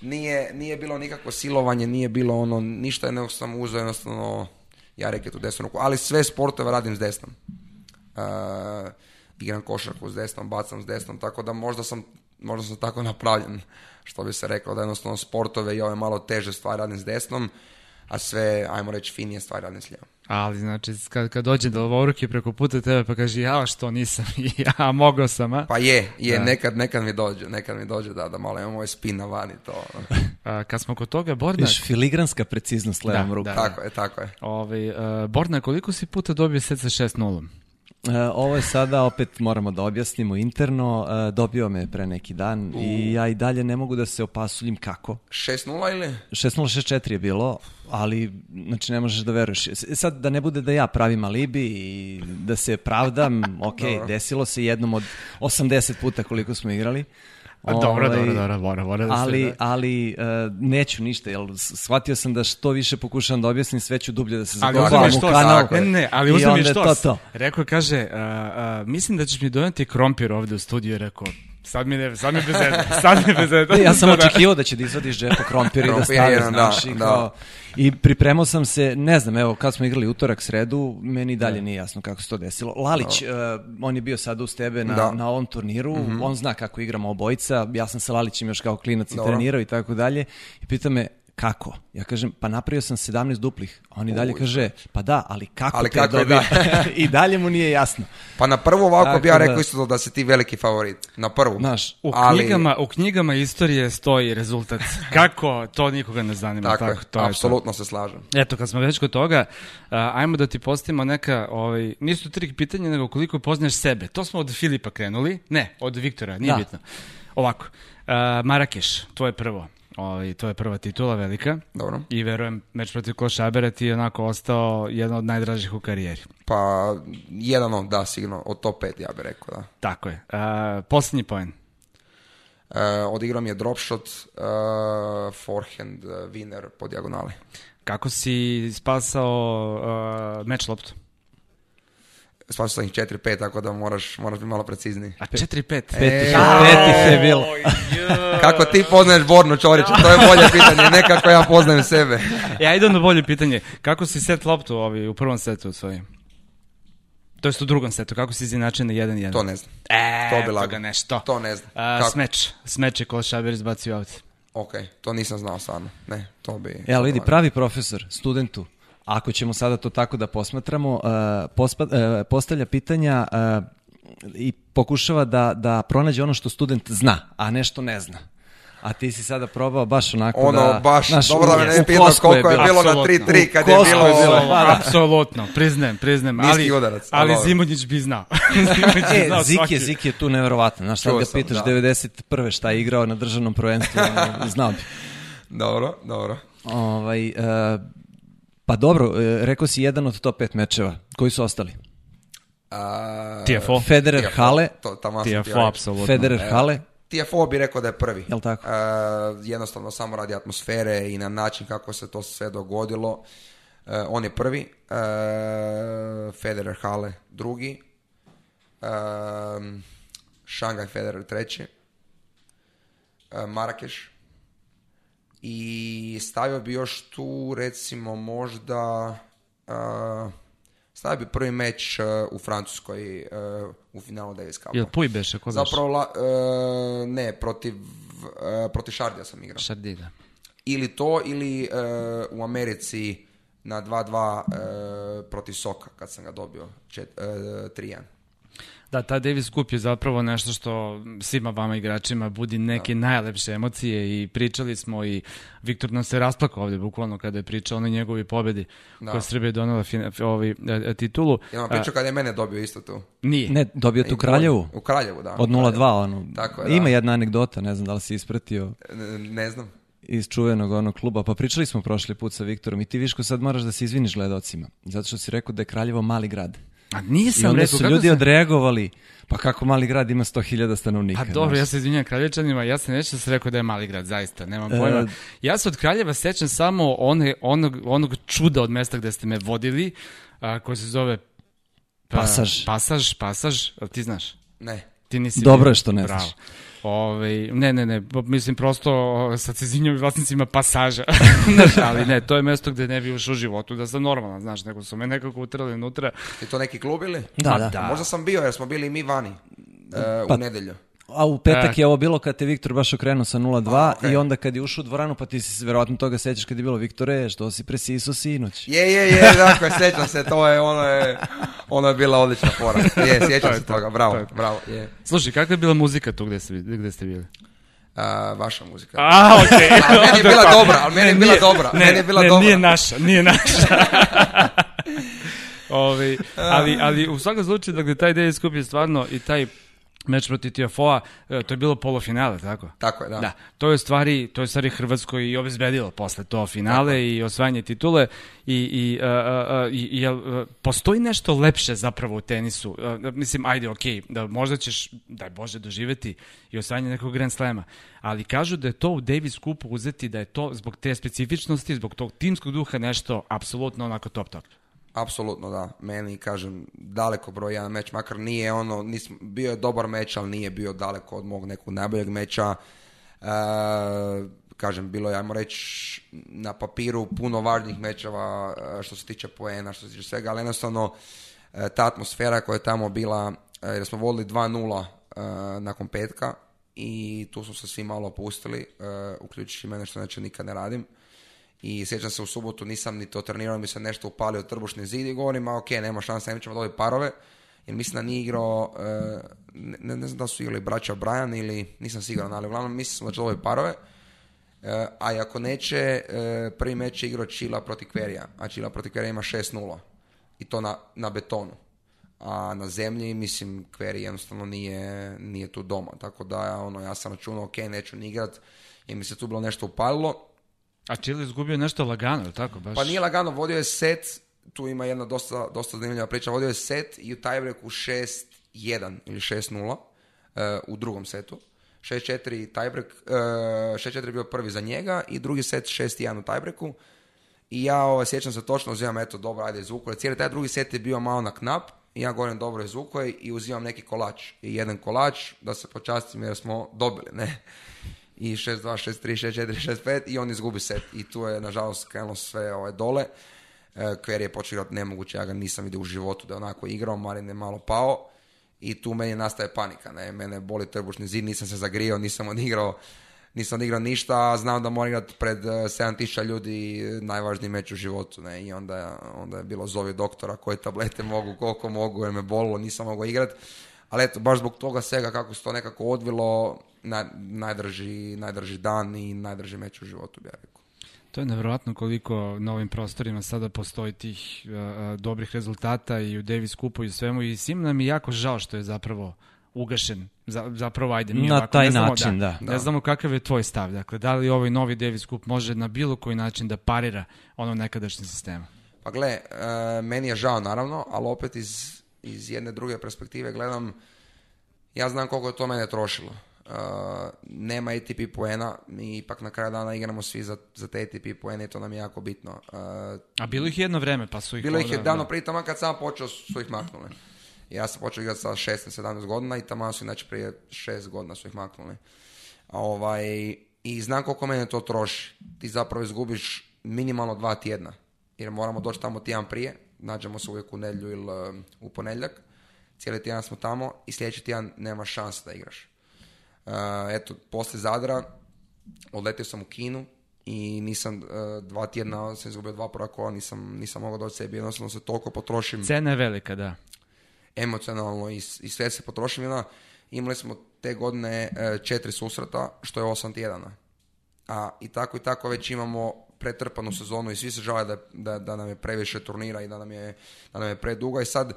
S3: Nije, nije bilo nikakvo silovanje, nije bilo ono, ništa je nego sam uzeo jednostavno ja rekli tu desnu ruku, ali sve sportove radim s desnom. Uh, igram košarku s desnom, bacam s desnom, tako da možda sam, možda sam tako napravljen, što bi se rekao da jednostavno sportove i ove malo teže stvari radim s desnom, a sve, ajmo reći, finije stvari radim s ljevom.
S1: Ali znači, kad, kad dođe do Lovoruke preko puta tebe pa kaže ja što nisam ja mogao sam, a?
S3: Pa je, je, da. nekad, nekad mi dođe, nekad mi dođe da, da malo imamo ovoj spin na vani to. a,
S1: kad smo kod toga, Borna...
S2: Viš filigranska preciznost levom rukom.
S3: Tako je, tako je. Ovi, ovaj, a, e,
S1: Borna, koliko si puta dobio set sa 6 0
S2: E, ovo je sada, opet moramo da objasnimo interno, e, dobio me pre neki dan U. i ja i dalje ne mogu da se opasuljim kako.
S3: 6-0 ili?
S2: 6-0-6-4 je bilo, ali znači ne možeš da veruješ. Sad da ne bude da ja pravim alibi i da se pravdam, ok, desilo se jednom od 80 puta koliko smo igrali.
S1: Pa ovaj, dobro, dobro, dobro,
S2: da ali, ali e, neću ništa, jer shvatio sam da što više pokušavam da objasnim, sve ću dublje da se zagovaram
S1: u ne, ali
S2: uzmem je
S1: što. To, to. Rekao, kaže, e, e, mislim da ćeš mi donijeti krompir ovde u studiju, rekao, Sad mi je, sad
S2: sad mi ja sam očekivao da će da izvadiš džepa krompir i da stane, znaš, i, kao, i pripremao sam se, ne znam, evo, kad smo igrali utorak, sredu, meni dalje nije jasno kako se to desilo. Lalić, eh, on je bio sad uz tebe na, na ovom turniru, mhm. on zna kako igramo obojica, ja sam sa Lalićem još kao klinac i trenirao i tako dalje, i pita me, kako? Ja kažem, pa napravio sam 17 duplih. on i dalje kaže, pa da, ali kako ali te I dalje mu nije jasno.
S3: Pa na prvo ovako bi ja rekao isto da si ti veliki favorit. Na prvu.
S1: Znaš, u, ali... knjigama, u knjigama istorije stoji rezultat. Kako? To nikoga ne zanima. Tako, to apsolutno je apsolutno se
S3: slažem.
S1: Eto, kad smo već kod toga, ajmo da ti postavimo neka, ovaj, nisu tri pitanja, nego koliko poznaš sebe. To smo od Filipa krenuli. Ne, od Viktora, nije bitno. Ovako, Marakeš, to je prvo. I ovaj, to je prva titula velika.
S3: Dobro.
S1: I verujem, meč protiv Abera ti je onako ostao jedan od najdražih u karijeri.
S3: Pa, jedan od, ono, da, sigurno, od top 5, ja bih rekao, da.
S1: Tako je. E, posljednji poen. E,
S3: odigrao mi je dropshot, e, forehand, e, winner po dijagonali.
S1: Kako si spasao e, meč loptu?
S3: Spasio sam ih 4-5, tako da moraš, moraš biti malo precizniji.
S1: A 4-5? 5 e, je bilo.
S3: Kako ti poznaješ Borno Čorića? To je bolje pitanje, ne kako ja poznajem sebe.
S1: ja idem na bolje pitanje. Kako si set loptu ovi, u prvom setu svojim? To jest u drugom setu, kako si izinačen na 1-1?
S3: To ne znam.
S1: E, to bi lago. nešto.
S3: To ne znam.
S1: Uh, smeč. Smeč je Koš Šaber izbacio out.
S3: Ok, to nisam znao stvarno. Ne, to bi...
S2: E, ali vidi, pravi profesor, studentu, ako ćemo sada to tako da posmatramo, e, pospa, e, postavlja pitanja e, i pokušava da, da pronađe ono što student zna, a nešto ne zna. A ti si sada probao baš onako
S3: ono,
S2: da...
S3: Ono, baš, naš, dobro da me ne pitao koliko je bilo, na 3-3 kad je
S1: bilo... Je bilo Apsolutno, priznem, priznajem. Ali, udarac, ali Zimonjić bi znao.
S2: Zimonjić e,
S1: znao
S2: Zik, je, Zik je tu nevjerovatan. Znaš, sad ga pitaš da. 91. šta je igrao na državnom prvenstvu, ono, znao bi.
S3: dobro, dobro. Ovaj,
S2: uh, pa dobro, e, rekao si jedan od top 5 mečeva. Koji su ostali? A,
S1: TFO.
S2: Federer
S1: TFO, Hale. To,
S2: tamo TFO,
S1: apsolutno.
S2: Federer e, Hale.
S3: TFO bi rekao da je prvi.
S2: Jel tako? E,
S3: jednostavno samo radi atmosfere i na način kako se to sve dogodilo. E, on je prvi. Federer Hale drugi. Shanghai Federer treći. Marakeš i stavio bi još tu recimo možda uh, stavio bi prvi meč uh, u Francuskoj uh, u finalu Davis Cupa. Jel
S1: Puj beše? Ko
S3: Zapravo, ne, protiv, protiv Šardija sam igrao.
S2: Šardija.
S3: Ili to, ili u Americi na 2-2 protiv Soka, kad sam ga dobio, 3-1.
S1: Da, ta Davis Cup je zapravo nešto što svima vama igračima budi neke najlepše emocije i pričali smo i Viktor nam se rasplakao ovdje bukvalno kada je pričao onoj njegovi pobedi da. koja Srbija je donela ovaj, e, e, titulu.
S3: Ja vam
S1: pričao
S3: kada je mene dobio isto tu.
S2: Nije. Ne, dobio tu e, Kraljevu.
S3: U Kraljevu, da.
S2: Od 0-2, ono. Tako je, da. Ima jedna anegdota, ne znam da li si ispratio.
S3: Ne, znam
S2: iz čuvenog onog kluba, pa pričali smo prošli put sa Viktorom i ti Viško sad moraš da se izviniš gledocima, zato što si rekao da je Kraljevo mali grad. A nisam I onda su ljudi sam... odreagovali, pa kako mali grad ima 100.000 stanovnika.
S1: Pa dobro, ja se izvinjam kraljevčanima, ja se nešto se rekao da je mali grad, zaista, nemam e, pojma. Ja se od kraljeva sećam samo onog, onog čuda od mesta gde ste me vodili, a, koje se zove...
S2: Pa, pasaž.
S1: Pasaž, pasaž, ti znaš?
S3: Ne.
S1: Ti nisi
S2: Dobro je što ne Bravo. znaš.
S1: Ove, ovaj, ne, ne, ne, mislim prosto sa cezinjom i vlasnicima pasaža, ali ne, to je mjesto gde ne bi ušao u životu, da sam normalan, znaš, nego su me nekako utrali unutra.
S3: Je to neki klub ili?
S1: Da, da.
S3: Možda sam bio jer smo bili i mi vani pa e, u nedelju.
S2: A u petak e. je ovo bilo kad je Viktor baš okrenuo sa 0-2 i onda kad je ušao u dvoranu, pa ti si verovatno toga sećaš kad je bilo Viktore, što si presiso sinoć.
S3: Je, je, je, dakle, sećam se, to je, ono je, ono je bila odlična pora. Je, sjećam se toga, bravo, bravo. Je.
S1: Slušaj, kakva je bila muzika tu gde ste, gde ste bili?
S3: A, vaša muzika.
S1: A, okej.
S3: meni je bila dobra, ali meni je bila dobra.
S1: Ne, meni bila dobra. nije naša, nije naša. Ovi, ali, ali u svakom slučaju, dakle, taj DJ skup stvarno i taj meč protiv Tiafoa, e, to je bilo polofinale, tako?
S3: Tako je, da. da.
S1: To je stvari, to je stvari Hrvatskoj i obezbedilo posle to finale i osvajanje titule i, i, e, e, postoji nešto lepše zapravo u tenisu. mislim, ajde, ok, da možda ćeš, daj Bože, doživeti i osvajanje nekog Grand Slema, ali kažu da je to u Davis Cupu uzeti, da je to zbog te specifičnosti, zbog tog timskog duha nešto apsolutno onako top top.
S3: Apsolutno da, meni kažem daleko broj jedan meč, makar nije ono, bio je dobar meč, ali nije bio daleko od mog nekog najboljeg meča. E, kažem, bilo je, ajmo reći, na papiru puno važnijih mečeva e, što se tiče poena, što se tiče svega, ali jednostavno e, ta atmosfera koja je tamo bila, jer smo vodili 2-0 nakon petka i tu smo se svi malo opustili, uključujući mene što neće nikad ne radim i sjećam se u subotu nisam ni to trenirao, mi se nešto upalio trbušni zid i govorim, a ok, nema šanse, nećemo dobiti parove, jer mislim da nije igrao, eh, ne, znam da su igrali braća Brian ili nisam siguran, ali uglavnom mislim da će dobiti parove, eh, a i ako neće, eh, prvi meč je igrao Čila protiv Kverija, a Čila protiv Kverija ima 6-0 i to na, na betonu a na zemlji, mislim, Kveri jednostavno nije, nije tu doma. Tako da, ono, ja sam računao, ok, neću ni i jer mi se tu bilo nešto upalilo.
S1: A Chile izgubio nešto lagano, je tako baš?
S3: Pa nije lagano, vodio je set, tu ima jedna dosta, dosta zanimljiva priča, vodio je set i u tiebreaku 6-1 ili 6-0 uh, eh, u drugom setu. 6-4 tiebreak, uh, eh, 6-4 je bio prvi za njega i drugi set 6-1 u tiebreaku. I ja ovaj, sjećam se točno, uzimam, eto, dobro, ajde, zvuko. Cijeli taj drugi set je bio malo na knap. I ja govorim, dobro, izvuku je i uzimam neki kolač. I jedan kolač, da se počastim jer smo dobili, ne i 6-2, 6-3, 6-4, 6-5 i on izgubi set i tu je nažalost krenulo sve ove ovaj, dole. E, Kver je počeo igrati nemoguće, ja ga nisam vidio u životu da je onako igrao, Marin je malo pao i tu meni nastaje panika, ne, mene boli trbušni zid, nisam se zagrijao, nisam odigrao, nisam odigrao ništa, a znam da moram igrati pred 7000 e, ljudi najvažniji meč u životu, ne, i onda, onda je bilo zove doktora koje tablete mogu, koliko mogu, jer me bolilo, nisam mogao igrati ali eto, baš zbog toga svega kako se to nekako odvilo, najdrži, najdrži dan i najdrži meč u životu, bi ja rekao.
S1: To je nevjerojatno koliko na ovim prostorima sada postoji tih e, e, dobrih rezultata i u Davis Kupu i svemu i svim nam je jako žao što je zapravo ugašen, zapravo ajde mi na
S2: taj
S1: ne
S2: znamo, način, da, da.
S1: znamo kakav je tvoj stav, dakle, da li ovaj novi Davis Cup može na bilo koji način da parira ono nekadašnje sistema?
S3: Pa gle, e, meni je žao naravno, ali opet iz iz jedne druge perspektive gledam, ja znam koliko je to mene trošilo. Uh, nema ATP poena, mi ipak na kraju dana igramo svi za, za te ATP poene i to nam je jako bitno.
S1: E, A bilo ih jedno vrijeme pa su ih...
S3: Bilo ih je davno prije, tamo kad sam počeo su ih maknuli. Ja sam počeo igrati sa 16-17 godina i tamo su inače prije 6 godina su ih maknuli. ovaj, I znam koliko mene to troši. Ti zapravo izgubiš minimalno dva tjedna. Jer moramo doći tamo tjedan prije, nađemo se uvijek u nedlju ili e, u ponedjeljak. Cijeli tjedan smo tamo i sljedeći tjedan nema šanse da igraš. E, eto, poslije Zadra odletio sam u Kinu i nisam e, dva tjedna sam izgubio dva prva kola, nisam, nisam mogao doći sebi, jednostavno se toliko potrošim.
S1: Cena je velika, da.
S3: Emocionalno i, i sve se potrošim. Jedna, imali smo te godine četiri susreta, što je osam tjedana. A i tako i tako već imamo pretrpanu sezonu i svi se žale da, da, da nam je previše turnira i da nam je, da nam je predugo i sad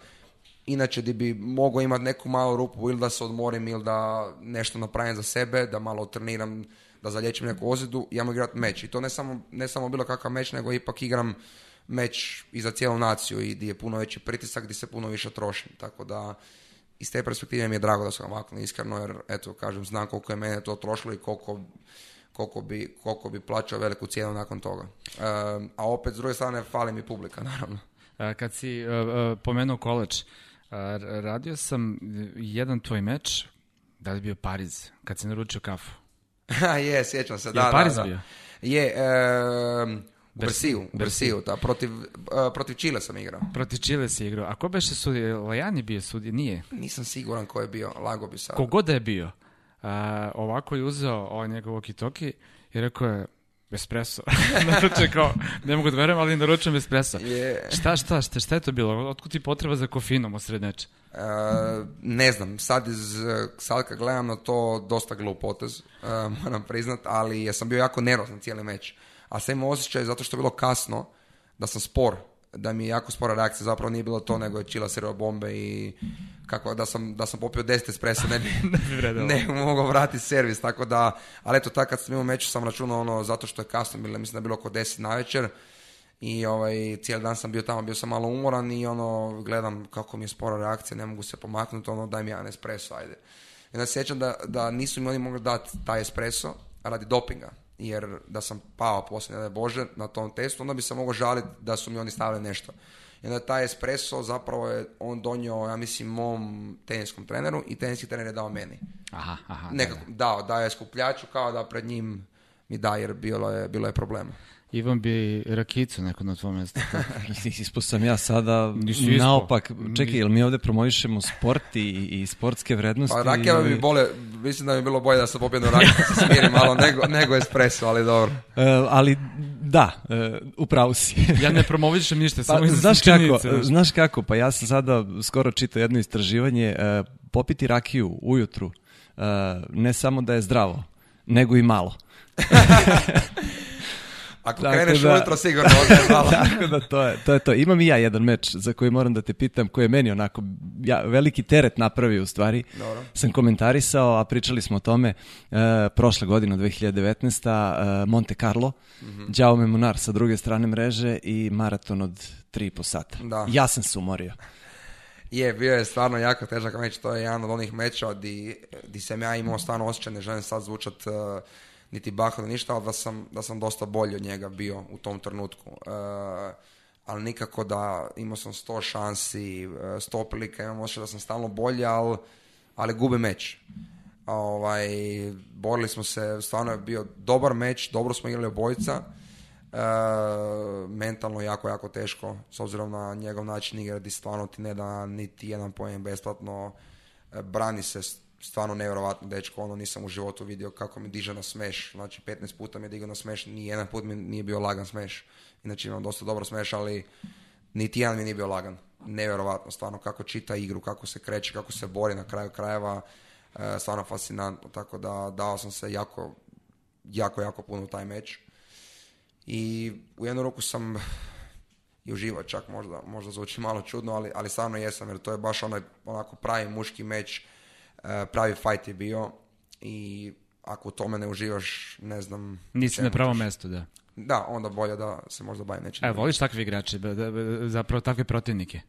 S3: inače di bi mogao imati neku malu rupu ili da se odmorim ili da nešto napravim za sebe, da malo treniram, da zalječim neku ozidu, ja mogu igrati meč. I to ne samo, ne samo bilo kakav meč, nego ipak igram meč i za cijelu naciju i gdje je puno veći pritisak, gdje se puno više trošim. Tako da iz te perspektive mi je drago da sam ovako iskreno, jer eto, kažem, znam koliko je mene to trošilo i koliko koliko bi, koliko bi plaćao veliku cijenu nakon toga. a opet, s druge strane, fali mi publika, naravno. E,
S1: kad si uh, pomenuo koleč, radio sam jedan tvoj meč, da li bio Pariz, kad si naručio kafu.
S3: je, sjećam se, da, je
S1: Pariz bio?
S3: Je, uh, u Brsiju, protiv, protiv Čile sam igrao.
S1: Protiv Chile si igrao, a ko beše sudija, Lajani bio sudio, nije?
S3: Nisam siguran ko je bio, lago bi sad.
S1: Kogod je bio? ovako je uzeo ovaj njegov okitoki i rekao je, Espresso. naruče kao, ne mogu da verujem, ali naručujem espresso.
S3: Yeah.
S1: Šta, šta, šta, šta je to bilo? Otkud ti potreba za kofinom u sredneče? Uh,
S3: ne znam, sad, iz, eh, sad kad gledam na to, dosta glup potez, uh, moram priznat, ali ja sam bio jako nervozan cijeli meč. A sam imao osjećaj, zato što je bilo kasno, da sam spor da mi je jako spora reakcija, zapravo nije bilo to, nego je Čila bombe i kako, da, sam, da sam popio 10 espresso, ne bi, ne bi mogao vratiti servis, tako da, ali eto, tako kad sam imao meč, sam računao ono, zato što je kasno, bilo, mislim da je bilo oko 10 na večer, i ovaj, cijeli dan sam bio tamo, bio sam malo umoran i ono, gledam kako mi je spora reakcija, ne mogu se pomaknuti, ono, daj mi jedan espresso, ajde. I onda sjećam da, da nisu mi oni mogli dati taj espresso radi dopinga jer da sam pao poslije, ne Bože, na tom testu, onda bi se mogao žaliti da su mi oni stavili nešto. I onda taj espresso zapravo je on donio, ja mislim, mom teniskom treneru i teniski trener je dao meni.
S1: Aha,
S3: Nekako, da, dao, dao je skupljaču kao da pred njim mi da, jer bilo je, bilo je problema.
S2: Ivan bi rakicu neko na tvojom mjestu. Ispo sam ja sada Nisi naopak. Čekaj, jel mi ovdje promovišemo sport i, sportske vrednosti? Pa
S3: rakijama bi bole, mislim da bi bilo bolje da sam pobjedno rakiju se malo nego, nego espresso, ali dobro.
S2: E, ali da, uh, e, upravo si.
S1: ja ne promovišem ništa, pa,
S2: samo znaš kako, znaš kako, pa ja sam sada skoro čitao jedno istraživanje, e, popiti rakiju ujutru, ne samo da je zdravo, nego i malo.
S3: Ako kreneš da, ujutro, sigurno malo.
S2: tako da, to je, to je to. Imam i ja jedan meč za koji moram da te pitam, koji je meni onako ja, veliki teret napravio u stvari. Sam komentarisao, a pričali smo o tome, uh, prošle godine, 2019. Uh, eh, Monte Carlo, mm -hmm. Me Munar sa druge strane mreže i maraton od 3,5 sata.
S3: Da.
S2: Ja sam se umorio.
S3: Je, bio je stvarno jako težak meč, to je jedan od onih meča di, sam ja imao stvarno osjećaj, ne želim sad zvučat eh, niti da ništa, ali da sam, da sam dosta bolji od njega bio u tom trenutku. E, ali nikako da imao sam sto šansi, e, sto prilika, imam osjećaj da sam stalno bolji, ali, ali gubi meč. Ovaj, borili smo se, stvarno je bio dobar meč, dobro smo igrali obojica. E, mentalno jako, jako teško, s obzirom na njegov način igre, gdje stvarno ti ne da niti jedan pojem besplatno, brani se stvarno nevjerovatno dečko, ono nisam u životu vidio kako mi diže na smeš, znači 15 puta mi digao na smeš, ni jedan put mi nije bio lagan smeš, inače imam dosta dobro smeš, ali niti jedan mi nije bio lagan, nevjerovatno, stvarno kako čita igru, kako se kreće, kako se bori na kraju krajeva, e, stvarno fascinantno, tako da dao sam se jako, jako, jako puno u taj meč i u jednu ruku sam i uživao čak možda, možda zvuči malo čudno, ali, ali stvarno jesam jer to je baš onaj onako pravi muški meč E, pravi fight je bio i ako u tome ne uživaš, ne znam...
S2: Nisi na pravom mjestu, da.
S3: Da, onda bolje da se možda bavim nečim.
S2: E, voliš takve igrače, zapravo takve protivnike?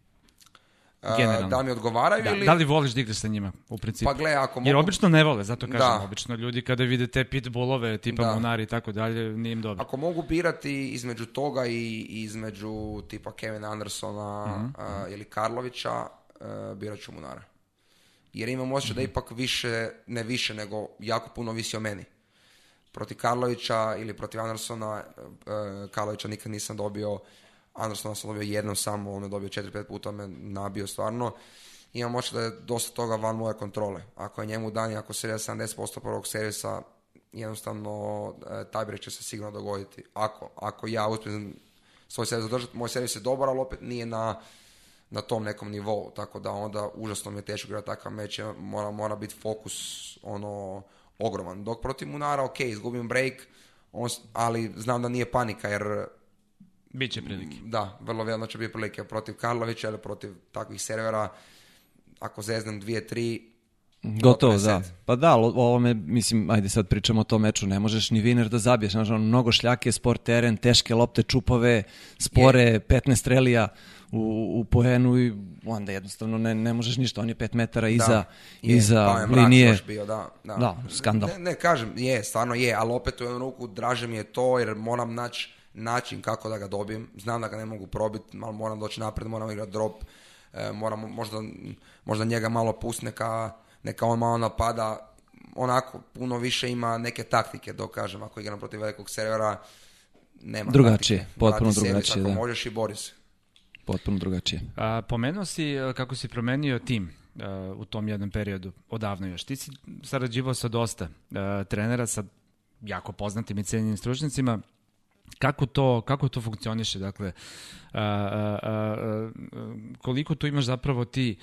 S3: E, da mi odgovaraju
S2: da.
S3: ili...
S2: Da li voliš da igraš sa njima, u principu?
S3: Pa gle, ako mogu...
S2: Jer obično ne vole, zato kažem, da. obično ljudi kada vide te pitbullove tipa da. Monari i tako dalje, nije im dobro.
S3: Ako mogu birati između toga i između tipa Kevin Andersona mhm. e, ili Karlovića, uh, birat ću Monara jer imam osjećaj da mhm. ipak više, ne više, nego jako puno visi o meni. Proti Karlovića ili protiv Andersona, e, Karlovića nikad nisam dobio, Andersona sam dobio jednom samo, on je dobio četiri, pet puta, me nabio stvarno. Imam osjećaj da je dosta toga van moje kontrole. Ako je njemu dan i ako se 70% prvog servisa, jednostavno e, taj će se sigurno dogoditi. Ako, ako ja uspijem svoj servis zadržati, moj servis je dobar, ali opet nije na na tom nekom nivou, tako da onda užasno mi je teško igrati takav meč, mora, mora biti fokus ono ogroman. Dok protiv Munara, ok, izgubim break, on, ali znam da nije panika jer...
S1: Biće prilike.
S3: Da, vrlo vjerojatno će biti prilike protiv Karlovića ili protiv takvih servera. Ako zeznem
S2: dvije, tri, Gotovo, za da. Pa da, o ovome, mislim, ajde sad pričamo o tom meču, ne možeš ni viner da zabiješ, znači, mnogo šljake, sport teren, teške lopte, čupove, spore, petne 15 relija u, u poenu i onda jednostavno ne, ne možeš ništa, on je pet metara iza, da, je, iza pa linije.
S3: Bio, da,
S2: da. skandal.
S3: Ne, ne, kažem, je, stvarno je, ali opet u jednu ruku draže mi je to jer moram naći način kako da ga dobijem. Znam da ga ne mogu probiti, ali moram doći napred, moram igrati drop, e, moram možda, možda njega malo pust, neka, neka on malo napada, onako puno više ima neke taktike, dok kažem, ako igram protiv velikog servera, nema
S2: drugačije, potpuno drugačije,
S3: da. Možeš
S2: i
S3: boris
S2: potpuno drugačije.
S1: A, pomenuo si e, kako si promenio tim e, u tom jednom periodu, odavno još. Ti si sarađivao sa dosta e, trenera, sa jako poznatim i cenjenim stručnicima. Kako to, kako to funkcioniše? Dakle, koliko tu imaš zapravo ti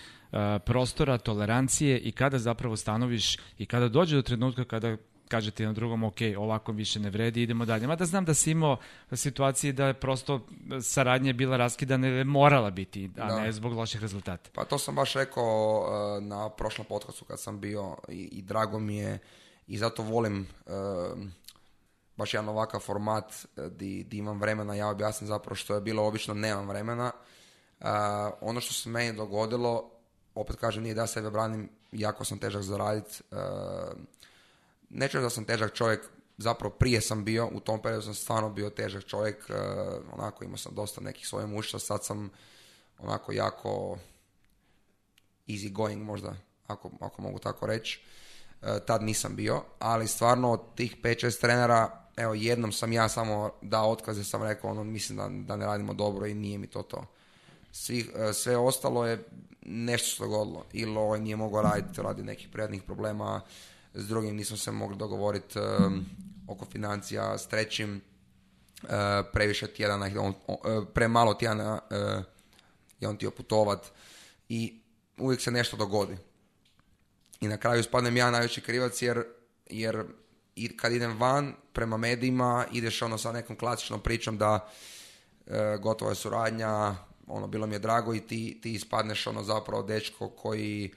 S1: prostora, tolerancije i kada zapravo stanoviš i kada dođe do trenutka kada kažete jednom drugom, ok, ovako više ne vredi, idemo dalje. Mada znam da si imao situacije da je prosto saradnja bila raskidana ili morala biti, a ne zbog loših rezultata.
S3: Pa to sam baš rekao eh, na prošlom podcastu kad sam bio i, drago mi je i zato volim eh, baš jedan ovakav format eh, di, di imam vremena, ja objasnim zapravo što je bilo, obično nemam vremena. Uh, ono što se meni dogodilo, opet kažem, nije da sebe branim, jako sam težak zaraditi, uh, neću da sam težak čovjek, zapravo prije sam bio, u tom periodu sam stvarno bio težak čovjek, e, onako imao sam dosta nekih svojih mušta, sad sam onako jako easy going možda, ako, ako mogu tako reći. E, tad nisam bio, ali stvarno od tih 5-6 trenera, evo jednom sam ja samo dao otkaze, sam rekao ono, mislim da, da ne radimo dobro i nije mi to to. E, sve ostalo je nešto se dogodilo. Ili ovaj nije mogao raditi radi nekih prijatnih problema, s drugim nismo se mogli dogovoriti eh, oko financija, s trećim eh, previše tjedana, on, eh, premalo tjedana uh, je on ti putovat i uvijek se nešto dogodi. I na kraju spadnem ja najveći krivac jer, jer kad idem van prema medijima ideš ono sa nekom klasičnom pričom da gotova je suradnja, ono bilo mi je drago i ti, ti ispadneš ono zapravo dečko koji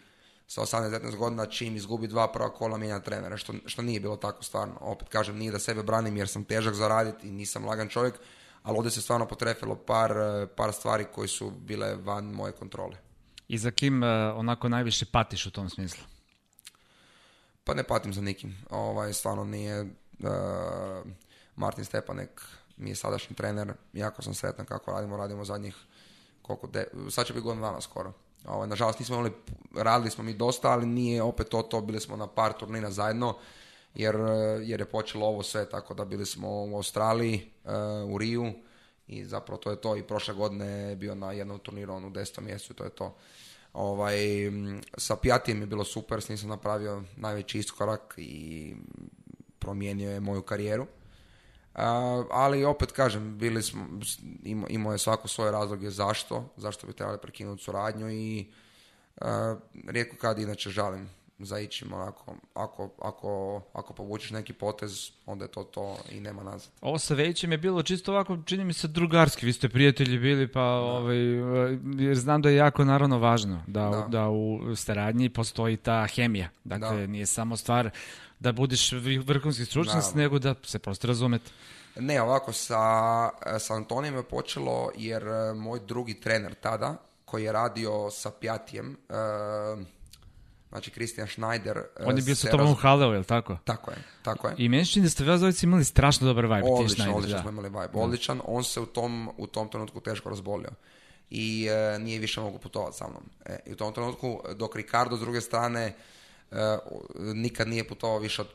S3: sa 18-19 godina čim izgubi dva prva kola mijenja trenera, što, što nije bilo tako stvarno. Opet kažem, nije da sebe branim jer sam težak za raditi i nisam lagan čovjek, ali ovdje se stvarno potrefilo par, eh, par stvari koje su bile van moje kontrole.
S1: I za kim eh, onako najviše patiš u tom smislu?
S3: Pa ne patim za nikim. Ovaj, stvarno nije... Uh, Martin Stepanek mi je sadašnji trener. Jako sam sretan kako radimo. Radimo zadnjih koliko... De, sad će biti godin dana skoro ovo, ovaj, nažalost nismo imali, radili smo mi dosta, ali nije opet to, to bili smo na par turnina zajedno, jer, eh, jer je počelo ovo sve, tako da bili smo u Australiji, eh, u Riju, i zapravo to je to i prošle godine je bio na jednom turniru on u desetom mjestu to je to ovaj, sa Pijatijem je bilo super s njim sam napravio najveći iskorak i promijenio je moju karijeru ali opet kažem, bili smo, imao je svako svoje razloge zašto, zašto bi trebali prekinuti suradnju i rijetko kad inače žalim za ako, ako, ako neki potez, onda je to to i nema nazad.
S1: Ovo sa Većim je bilo čisto ovako, čini mi se drugarski, vi ste prijatelji bili, pa ovaj, jer znam da je jako naravno važno da, da. u staradnji postoji ta hemija. Dakle, da. nije samo stvar da budiš vrhunski stručnjac, nego da se prosto razumete.
S3: Ne, ovako, sa, sa Antonijem je počelo jer e, moj drugi trener tada, koji je radio sa Pjatijem, e, znači Kristijan Schneider. E,
S1: on je bio sa Tomom raz... Haleo, je li tako?
S3: Tako je, tako je.
S1: I meni čini da ste vas dvojici imali strašno dobar vibe. Odličan,
S3: odličan
S1: smo
S3: imali vibe. Odličan, on se u tom, u tom trenutku teško razbolio i e, nije više mogu putovati sa mnom. I u tom trenutku, dok Ricardo s druge strane E, nikad nije putovao više od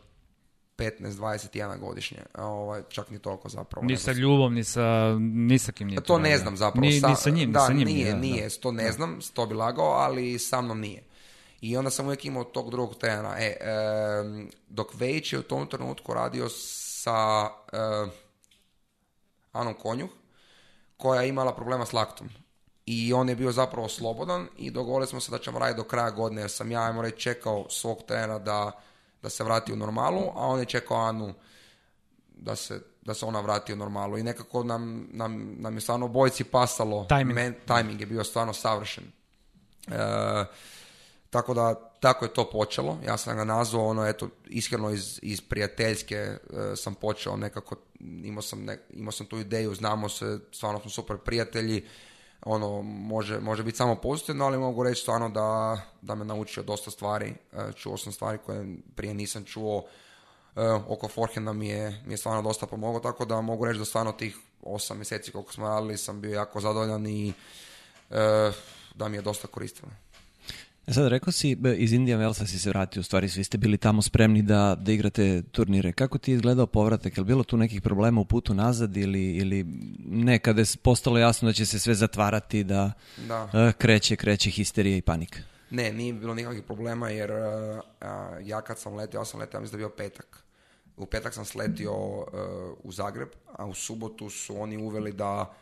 S3: 15 21 godišnje. Ovaj, čak ni toliko zapravo.
S1: Ni sa ljubom, ni sa, ni kim nije.
S3: To ne znam zapravo.
S1: Ni, ni sa njim, da, ni sa njim.
S3: Nije, nije, to ne znam, to bi lagao, ali sa mnom nije. I onda sam uvijek imao tog drugog trenera. E, dok Vejć je u tom trenutku radio sa e, Anom Konjuh, koja je imala problema s laktom i on je bio zapravo slobodan i dogovorili smo se da ćemo raditi do kraja godine jer sam ja, ajmo reći, čekao svog trenera da, da se vrati u normalu, a on je čekao Anu da se, da se ona vrati u normalu i nekako nam, nam, nam je stvarno bojci pasalo. Timing. je bio stvarno savršen. E, tako da, tako je to počelo. Ja sam ga nazvao, ono, eto, iskreno iz, iz prijateljske e, sam počeo nekako, imao sam, ne, imao sam tu ideju, znamo se, stvarno smo super prijatelji, ono, može, može biti samo pozitivno, ali mogu reći stvarno da, da me naučio dosta stvari, e, čuo sam stvari koje prije nisam čuo, e, oko forehanda mi je, mi je stvarno dosta pomogao, tako da mogu reći da stvarno tih osam mjeseci koliko smo radili sam bio jako zadovoljan i e, da mi je dosta koristilo.
S2: E sad rekao si, iz Indian Velsa si se vratio, u stvari svi ste bili tamo spremni da, da igrate turnire. Kako ti je izgledao povratak? Je bilo tu nekih problema u putu nazad ili, ili ne, kada je postalo jasno da će se sve zatvarati, da, e, kreće, kreće histerija i panika?
S3: Ne, nije bilo nikakvih problema jer e, ja kad sam letio, ja sam letio, ja mislim da je bio petak. U petak sam sletio u Zagreb, a u subotu su oni uveli da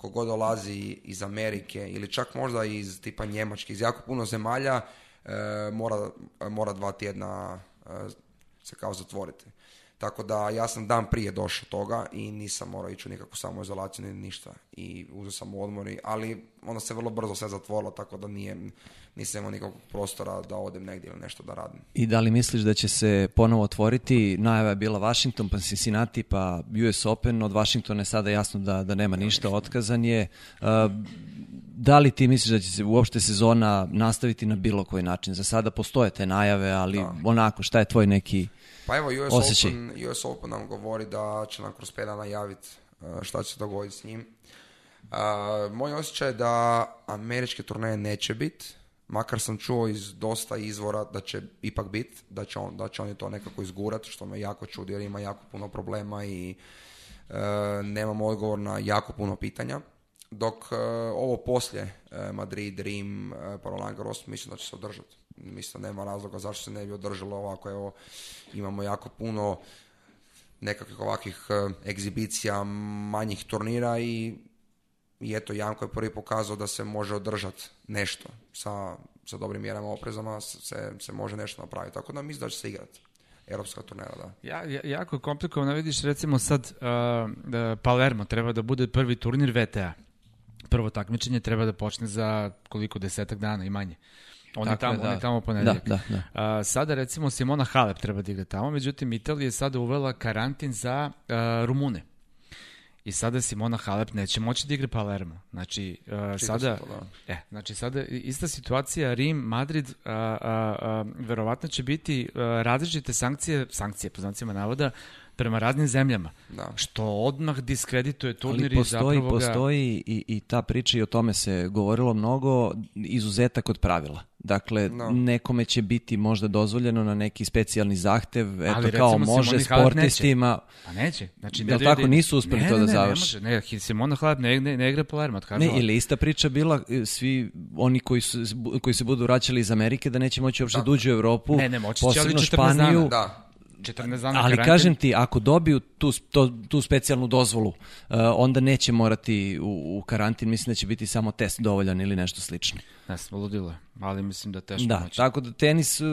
S3: kogod dolazi iz Amerike ili čak možda iz tipa Njemačke, iz jako puno zemalja, e, mora, mora dva tjedna e, se kao zatvoriti. Tako da ja sam dan prije došao toga i nisam morao ići u nikakvu samoizolaciju ni ništa. I uzeo sam odmori, ali onda se vrlo brzo sve zatvorilo, tako da nije, nisam imao nikakvog prostora da odem negdje ili nešto da radim.
S2: I da li misliš da će se ponovo otvoriti? Najava je bila Washington, pa Cincinnati, pa US Open. Od Washingtona je sada jasno da, da nema ništa, otkazan je. Uh, da li ti misliš da će se uopšte sezona nastaviti na bilo koji način? Za sada postoje te najave, ali onako, šta je tvoj neki pa evo,
S3: US Open, nam govori da će nam kroz 5 dana e, šta će se dogoditi s njim. E, moj osjećaj je da američke turneje neće biti, makar sam čuo iz dosta izvora da će ipak biti, da, će da će oni to nekako izgurati, što me jako čudi jer ima jako puno problema i uh, nemam odgovor na jako puno pitanja. Dok ovo poslije Madrid, Rim, pa Rost mislim da će se održati mislim nema razloga zašto se ne bi održalo ovako, evo imamo jako puno nekakvih ovakvih e, egzibicija, manjih turnira i, i eto, Janko je prvi pokazao da se može održati nešto sa, sa dobrim mjerama oprezama, se, se može nešto napraviti, tako da mislim da će se igrati europska turnira, da.
S1: Ja, jako je komplikovano, vidiš recimo sad uh, Palermo treba da bude prvi turnir VTA. Prvo takmičenje treba da počne za koliko desetak dana i manje. On, je tamo, sada recimo Simona Halep treba da tamo, međutim Italija je sada uvela karantin za Rumune. I sada Simona Halep neće moći da igra Palermo. Znači, sada, e, znači sada ista situacija, Rim, Madrid, uh, verovatno će biti različite sankcije, sankcije po znacima navoda, prema raznim zemljama, što odmah diskredituje turnir i zapravo ga...
S2: postoji i, i ta priča i o tome se govorilo mnogo, izuzetak od pravila. Dakle, nekome će biti možda dozvoljeno na neki specijalni zahtev, eto kao može sportistima.
S1: Neće. Pa neće.
S2: Znači, ne, tako nisu uspeli to da završi.
S1: Ne, ne, ne, Simona Hlad
S2: ne, ne, ne
S1: igra
S2: ili ista priča bila, e, svi oni koji, koji se budu vraćali iz Amerike, da neće moći uopšte da u Europu, ne, ne, moći dana Ali kažem ti, ako dobiju tu, tu specijalnu dozvolu, e, onda neće morati u, u, karantin, mislim da će biti samo test dovoljan ili nešto slično.
S1: Ne, smo ali mislim da teško
S2: da, tako da tenis e,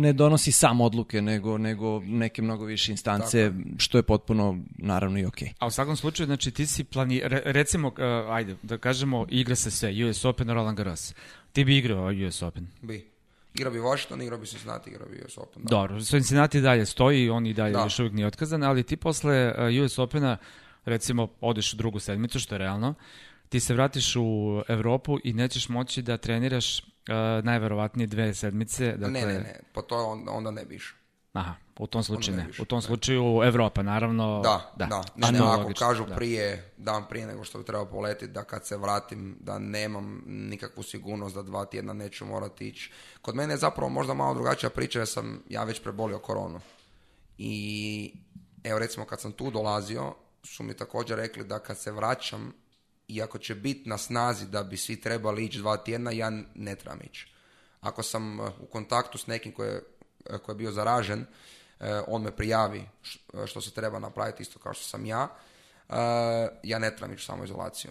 S2: ne donosi sam odluke, nego, nego neke mnogo više instance, što je potpuno, naravno, i okej.
S1: Okay. A u svakom slučaju, znači, ti si plani, recimo, e, ajde, da kažemo, igra se sve, US Open, Roland Garros. Ti bi igrao US Open?
S3: Bi. Igrao bi Washington, igra bi Cincinnati, igrao bi US Open.
S1: Da. Dobro, Cincinnati dalje stoji, on i dalje da. još uvijek nije otkazan, ali ti posle eh, US Opena, recimo, odeš u drugu sedmicu, što je realno, ti se vratiš u Evropu i nećeš moći da treniraš uh, najverovatnije dve sedmice. Dakle... Ne,
S3: ne, ne, pa to onda, ne biš.
S1: Aha, u tom slučaju ne.
S3: U
S1: tom slučaju Evropa, naravno.
S3: Da, da. da. Ne, ne, kažu prije, dan prije nego što bi trebao poletiti, da kad se vratim, da nemam nikakvu sigurnost da dva tjedna neću morati ići. Kod mene je zapravo možda malo drugačija priča jer sam ja već prebolio koronu. I evo recimo kad sam tu dolazio, su mi također rekli da kad se vraćam, iako će biti na snazi da bi svi trebali ići dva tjedna, ja ne trebam ići. Ako sam eh, u kontaktu s nekim koji je E, koji je bio zaražen, e, on me prijavi e, što se treba napraviti isto kao što sam ja, ja ne trebam ići samo izolaciju.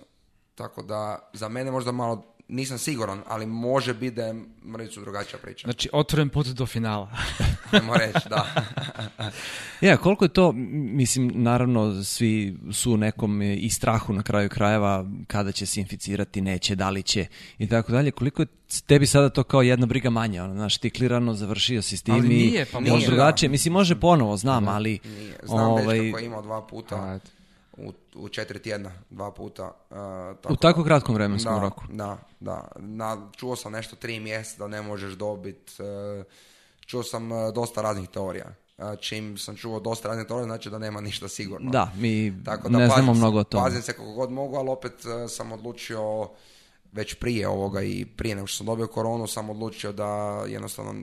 S3: Tako da za mene možda malo nisam siguran, ali može biti da je mrvicu drugačija priča.
S1: Znači, otvoren put do finala.
S3: Ajmo reći, da.
S2: ja, koliko je to, mislim, naravno, svi su u nekom i strahu na kraju krajeva kada će se inficirati, neće, da li će i tako dalje. Koliko je tebi sada to kao jedna briga manja, ono, znaš, ti klirano završio si s
S1: tim
S2: ali
S1: i... Nije, pa
S2: može.
S1: drugačije,
S2: mislim, može ponovo, znam, ali...
S3: Znam ovaj... dečka koji imao dva puta. Pa u, u četiri tjedna, dva puta.
S2: E, u tako kratkom
S3: vremenskom
S2: roku?
S3: Da, da. Na, čuo sam nešto tri mjeseca da ne možeš dobit e, čuo sam e, dosta raznih teorija. Čim sam čuo dosta raznih teorija, znači da nema ništa sigurno.
S2: Da, mi tako da, ne mnogo Pazim
S3: se kako god mogu, ali opet sam odlučio već prije ovoga i prije nego što sam dobio koronu, sam odlučio da jednostavno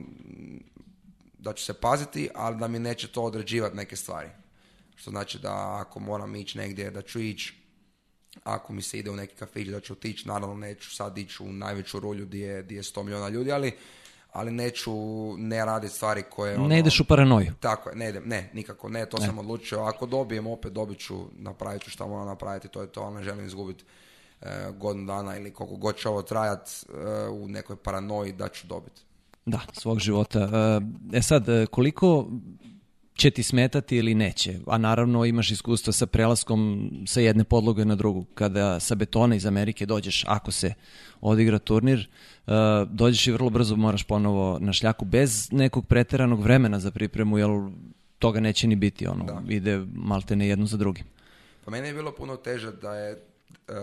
S3: da ću se paziti, ali da mi neće to određivati neke stvari. Što znači da ako moram ići negdje, da ću ići. Ako mi se ide u neki kafić, da ću otići. Naravno, neću sad ići u najveću rolju gdje je, 100 milijuna ljudi, ali ali neću ne raditi stvari koje...
S2: ne ono, ideš u paranoju.
S3: Tako je, ne idem, ne, nikako ne, to sam odlučio. Ako dobijem, opet dobit ću, napravit ću šta moram napraviti, to je to, ali ne želim izgubiti e, godinu dana ili koliko god će ovo trajat e, u nekoj paranoji da ću dobiti.
S2: Da, svog života. E, e sad, koliko će ti smetati ili neće. A naravno imaš iskustva sa prelaskom sa jedne podloge na drugu. Kada sa betona iz Amerike dođeš, ako se odigra turnir, e, dođeš i vrlo brzo moraš ponovo na šljaku bez nekog preteranog vremena za pripremu, jer toga neće ni biti. Ono, Ide malte ne jedno za drugim.
S3: Pa meni je bilo puno teže da je... E,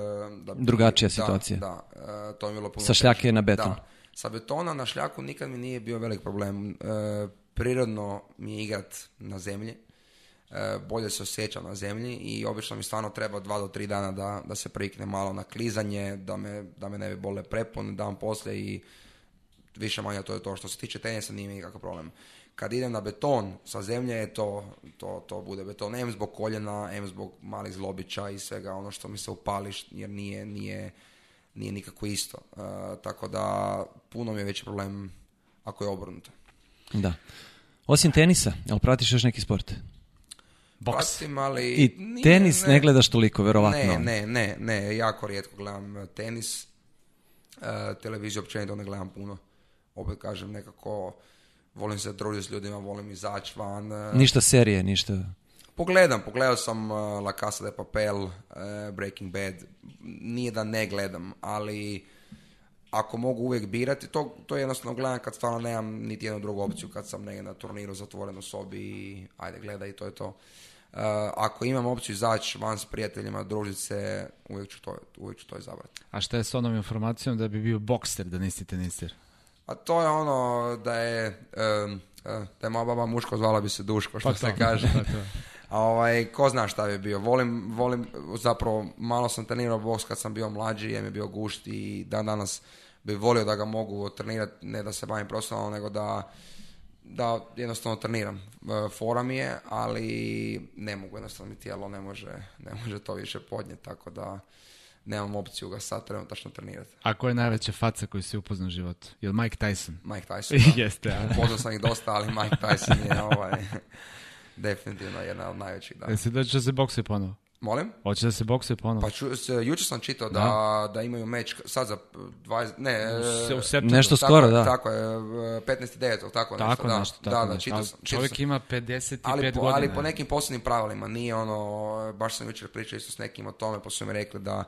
S2: da Drugačija situacija.
S3: Da, e, to je bilo puno
S2: Sa šljake na beton.
S3: Sa betona na šljaku nikad mi nije bio velik problem prirodno mi je igrat na zemlji, e, bolje se osjećam na zemlji i obično mi stvarno treba dva do tri dana da, da se prikne malo na klizanje, da me, da me ne bi bole prepun dan poslije i više manje to je to. Što se tiče tenisa nije mi nikakav problem. Kad idem na beton sa zemlje to, to, to bude beton. em zbog koljena, em zbog malih zlobića i svega ono što mi se upali jer nije, nije, nije nikako isto. E, tako da puno mi je veći problem ako je obrnuto.
S2: Da. Osim tenisa, jel pratiš još neki sport? Boks.
S3: ali...
S2: I tenis ne, gledaš toliko, verovatno.
S3: Ne, ne, ne, ne, jako rijetko gledam e, tenis. Uh, televiziju općenito ne gledam puno. Opet kažem nekako, volim se družiti s ljudima, volim izaći van. E.
S2: Ništa serije, ništa...
S3: Pogledam, pogledao sam La Casa de Papel, Breaking Bad, nije da ne gledam, ali ako mogu uvijek birati, to, to jednostavno gledam kad stvarno nemam niti jednu drugu opciju, kad sam negdje na turniru zatvoren u sobi i ajde gledaj i to je to. E, ako imam opciju izaći van s prijateljima, družiti se, uvijek ću to, uvijek ću izabrati.
S1: A šta je s onom informacijom da bi bio bokster, da nisi teniser? A
S3: pa to je ono da je, um, da moja baba muško zvala bi se Duško, što pa se kaže. Pa A ovaj, ko zna šta bi bio. Volim, volim, zapravo malo sam trenirao boks kad sam bio mlađi, jer mi je bio gušt i dan danas bi volio da ga mogu trenirati, ne da se bavim profesionalno, nego da, da jednostavno treniram. E, fora mi je, ali ne mogu, jednostavno tijelo ne može, ne može to više podnijeti, tako da nemam opciju ga sad trenutačno trenirati.
S1: A je najveća faca koju si upoznao u životu? Je Mike Tyson?
S3: Mike Tyson, da. Jeste, Upoznao sam ih dosta, ali Mike Tyson je ovaj... Definitivno
S1: jedna od najvećih, da. Jesi da će se boksuje ponovo?
S3: Molim?
S1: Hoće da se boksuje ponovo?
S3: Pa ču,
S1: se,
S3: jučer sam čitao da, da. da imaju meč sad za 20, ne,
S2: se, u e, nešto tako, skoro, da.
S3: Tako je, 15.9. E, tako nešto. da, nešto, tako da, da, da čitao
S1: sam. Čovjek
S3: sam.
S1: ima 55 ali godina.
S3: Ali po nekim posebnim pravilima, nije ono, baš sam jučer pričao isto s nekim o tome, pa su mi rekli da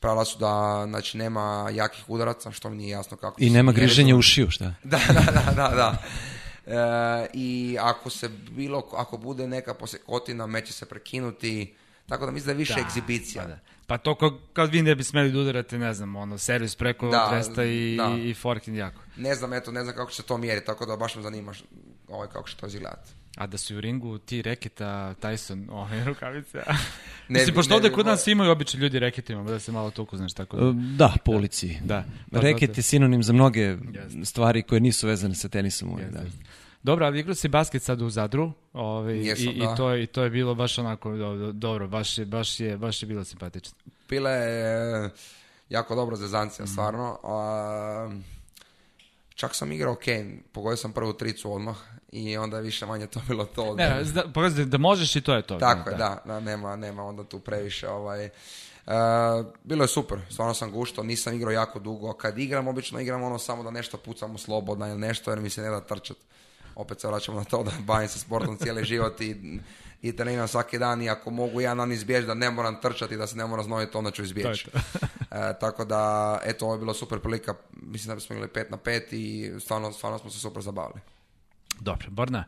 S3: pravila su da znači, nema jakih udaraca, što mi nije jasno kako.
S2: I nema griženja griženje u šiju, šta?
S3: da, da, da, da. da. E, i ako se bilo, ako bude neka posekotina, meće se prekinuti, tako da mislim da je više da, egzibicija.
S1: Pa,
S3: da.
S1: Pa to kao, kao vi ne bi smeli da udarate, ne znam, ono, servis preko da, 200 i, da. i, jako.
S3: Ne znam, eto, ne znam kako će se to mjeriti, tako da baš me zanima ovaj, kako će to izgledati.
S1: A da su u ringu ti reketa Tyson, ove ovaj, rukavice. ne, Mislim, pošto ovde kod nas imaju obično ljudi imamo da se malo toliko znaš tako
S2: da. E, da, po ulici. Da. da. Reket je sinonim za mnoge stvari koje nisu vezane sa tenisom. yes, da.
S1: Dobro, ali igrao si basket sad u Zadru ovaj, i, to, to je bilo baš onako dobro, baš je, baš je, je bilo simpatično. Bilo
S3: je eh, jako dobro za mm. stvarno. A, čak sam igrao Kane, pogodio sam prvu tricu odmah i onda je više manje to bilo to.
S1: Ne, da, da, možeš i to je to.
S3: Tako je, da, nema, nema onda tu previše ovaj... Eh, bilo je super, stvarno sam gušto, nisam igrao jako dugo. Kad igram, obično igram ono samo da nešto pucam u slobodna ili nešto jer mi se ne da trčati opet se vraćamo na to da bavim se sportom cijeli život i, i treniram svaki dan i ako mogu ja nam izbjeći da ne moram trčati, da se ne moram znoviti onda ću izbjeći. e, tako da, eto, ovo je bilo super prilika, mislim da bismo imali 5 na 5 i stvarno, stvarno smo se super zabavili.
S1: Dobro, Borna,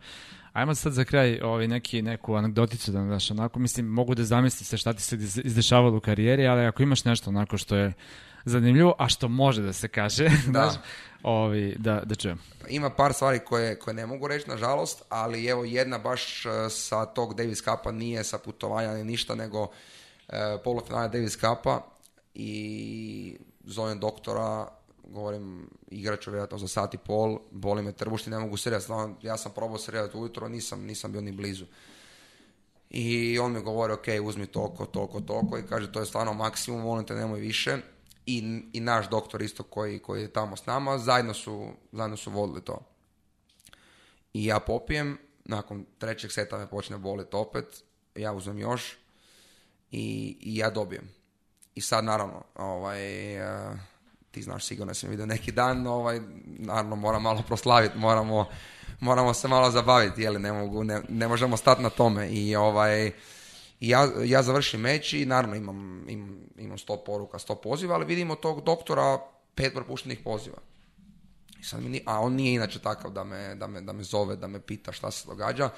S1: ajmo sad za kraj ovaj, neki, neku anegdoticu da znaš, onako, mislim, mogu da zamislim se šta ti se izdešavalo u karijeri, ali ako imaš nešto onako što je zanimljivo, a što može da se kaže, da. ovi, da, da čujem.
S3: Pa ima par stvari koje, koje ne mogu reći, nažalost, ali evo jedna baš eh, sa tog Davis Kapa nije sa putovanja ni ništa, nego e, eh, polufinala Davis Cupa i zovem doktora, govorim, igrač vjerojatno za sat i pol, boli me trbušti, ne mogu se ja sam probao srediti ujutro, nisam, nisam bio ni blizu. I on mi govori, ok, uzmi toliko, toliko, toliko i kaže, to je stvarno maksimum, molim te, nemoj više i, i naš doktor isto koji, koji je tamo s nama, zajedno su, zajedno su vodili to. I ja popijem, nakon trećeg seta me počne boliti opet, ja uzmem još i, i ja dobijem. I sad naravno, ovaj, eh, ti znaš sigurno sam vidio neki dan, ovaj, naravno moram malo proslaviti, moramo, moramo se malo zabaviti, jeli, ne, mogu, ne, ne možemo stati na tome i ovaj, ja, ja završim meč i naravno imam, imam, 100 poruka, sto poziva, ali vidimo tog doktora pet propuštenih poziva. I sad mi, a on nije inače takav da me, da me, da me zove, da me pita šta se događa.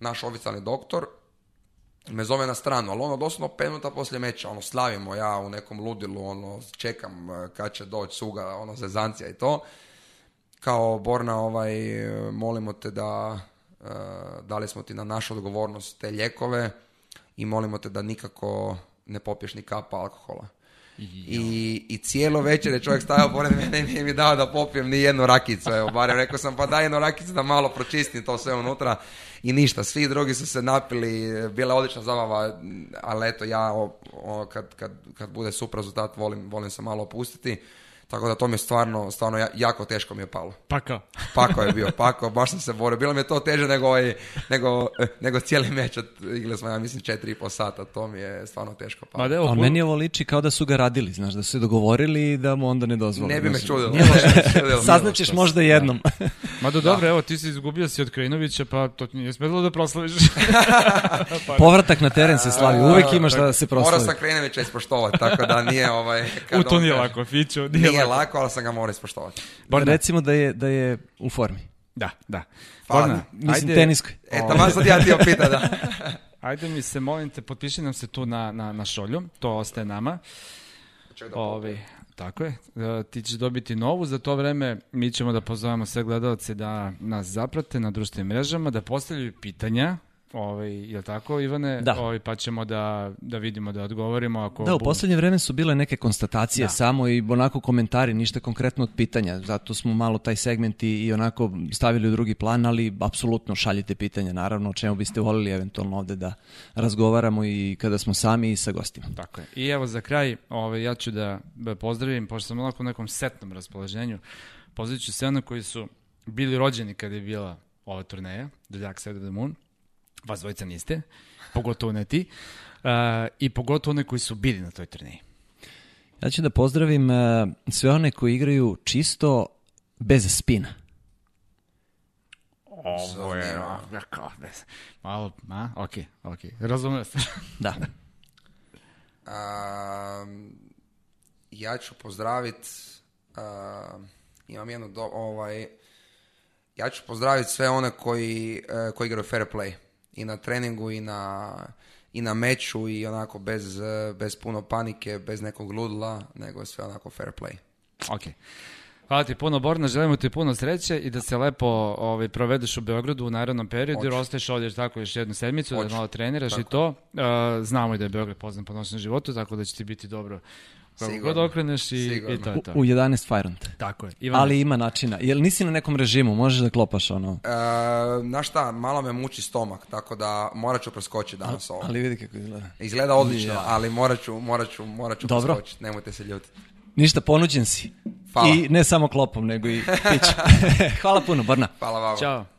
S3: naš oficijalni doktor me zove na stranu, ali ono doslovno pet minuta poslije meča, ono slavimo ja u nekom ludilu, ono čekam e, kad će doći suga, ono zezancija i to. Kao Borna, ovaj, molimo te da Eh, dali smo ti na našu odgovornost te ljekove i molimo te da nikako ne popiješ ni kapa alkohola. I, I cijelo večer je čovjek stajao pored mene i nije mi dao da popijem ni jednu rakicu. Evo, barem rekao sam pa daj jednu rakicu da malo pročistim to sve unutra i ništa. Svi drugi su se napili, bila je odlična zabava, ali eto ja kad, kad, kad, bude super rezultat volim, volim se malo opustiti. Tako da to mi je stvarno, stvarno jako teško mi je palo.
S1: Pako.
S3: Pako je bio, pako, baš sam se borio. Bilo mi je to teže nego, ovaj, nego, nego cijeli meč od igle smo, ja mislim, četiri i sata. To mi je stvarno teško
S2: palo. A, meni ovo liči kao da su ga radili, znaš, da su dogovorili i da mu onda ne dozvoli. Ne
S3: bi me čudilo.
S2: Saznaćeš možda jednom.
S1: Ma do dobro, evo, ti si izgubio si od Krajinovića, pa to nije da proslaviš.
S2: Pa- Povratak na teren se slavi, uvek imaš da se proslavi. Mora
S3: sam Krajinovića ispoštovati, tako da nije ovaj...
S1: U, to
S3: nije
S1: lako,
S3: nije lako. ali sam ga morao ispoštovati.
S2: da. Pa recimo da je, da je u formi.
S1: Da, da.
S2: Hvala. mislim teniskoj.
S3: E, tamo sad ja ti opita, da.
S1: Ajde mi se, molim te, potpiši nam se tu na, na, na šolju, to ostaje nama. da Ovi, tako je. E, ti ćeš dobiti novu, za to vreme mi ćemo da pozovemo sve gledalce da nas zaprate na društvenim mrežama, da postavljaju pitanja Ovaj, je tako, Ivane?
S2: Da. Ovaj,
S1: pa ćemo da, da vidimo, da odgovorimo. Ako
S2: da, u posljednje vreme su bile neke konstatacije samo i onako komentari, ništa konkretno od pitanja. Zato smo malo taj segment i, onako stavili u drugi plan, ali apsolutno šaljite pitanja, naravno, o čemu biste volili eventualno ovdje da razgovaramo i kada smo sami i sa gostima. Tako
S1: I evo za kraj, ovaj, ja ću da pozdravim, pošto sam onako u nekom setnom raspoloženju, pozdravit ću sve one koji su bili rođeni kada je bila ova turneja, Deljak of the vas dvojica niste, pogotovo ne ti, eh, i pogotovo one koji su bili na toj turneji.
S2: Ja ću da pozdravim eh, sve one koji igraju čisto bez spina.
S1: Ovo je, kao, bez, malo, ok, ok, razumio
S2: da.
S3: ja ću pozdravit, imam jednu, do, ovaj, ja ću pozdraviti sve one koji, eh, koji igraju fair play i na treningu i na, i na meču i onako bez, bez puno panike, bez nekog ludla, nego sve onako fair play.
S1: Ok. Hvala ti puno Borna, želimo ti puno sreće i da se lepo ovaj, provedeš u Beogradu u narednom periodu Oči. jer ostaješ ovdje tako još jednu sedmicu da malo treniraš i to. znamo i da je Beograd poznan po noćnom životu, tako da će ti biti dobro kako god okreneš i, i to je to. U, u 11 Tako je. Ali ima načina. Jel nisi na nekom režimu, možeš da klopaš ono? E, znaš šta, malo me muči stomak, tako da morat ću preskočiti danas ovo. Ali vidi kako izgleda. Izgleda odlično, ali morat ću, morat ću, morat ću Dobro. preskočiti, nemojte se ljutiti. Ništa, ponuđen si. Hvala. I ne samo klopom, nego i pićem. Hvala puno, brna Hvala vama. Ćao.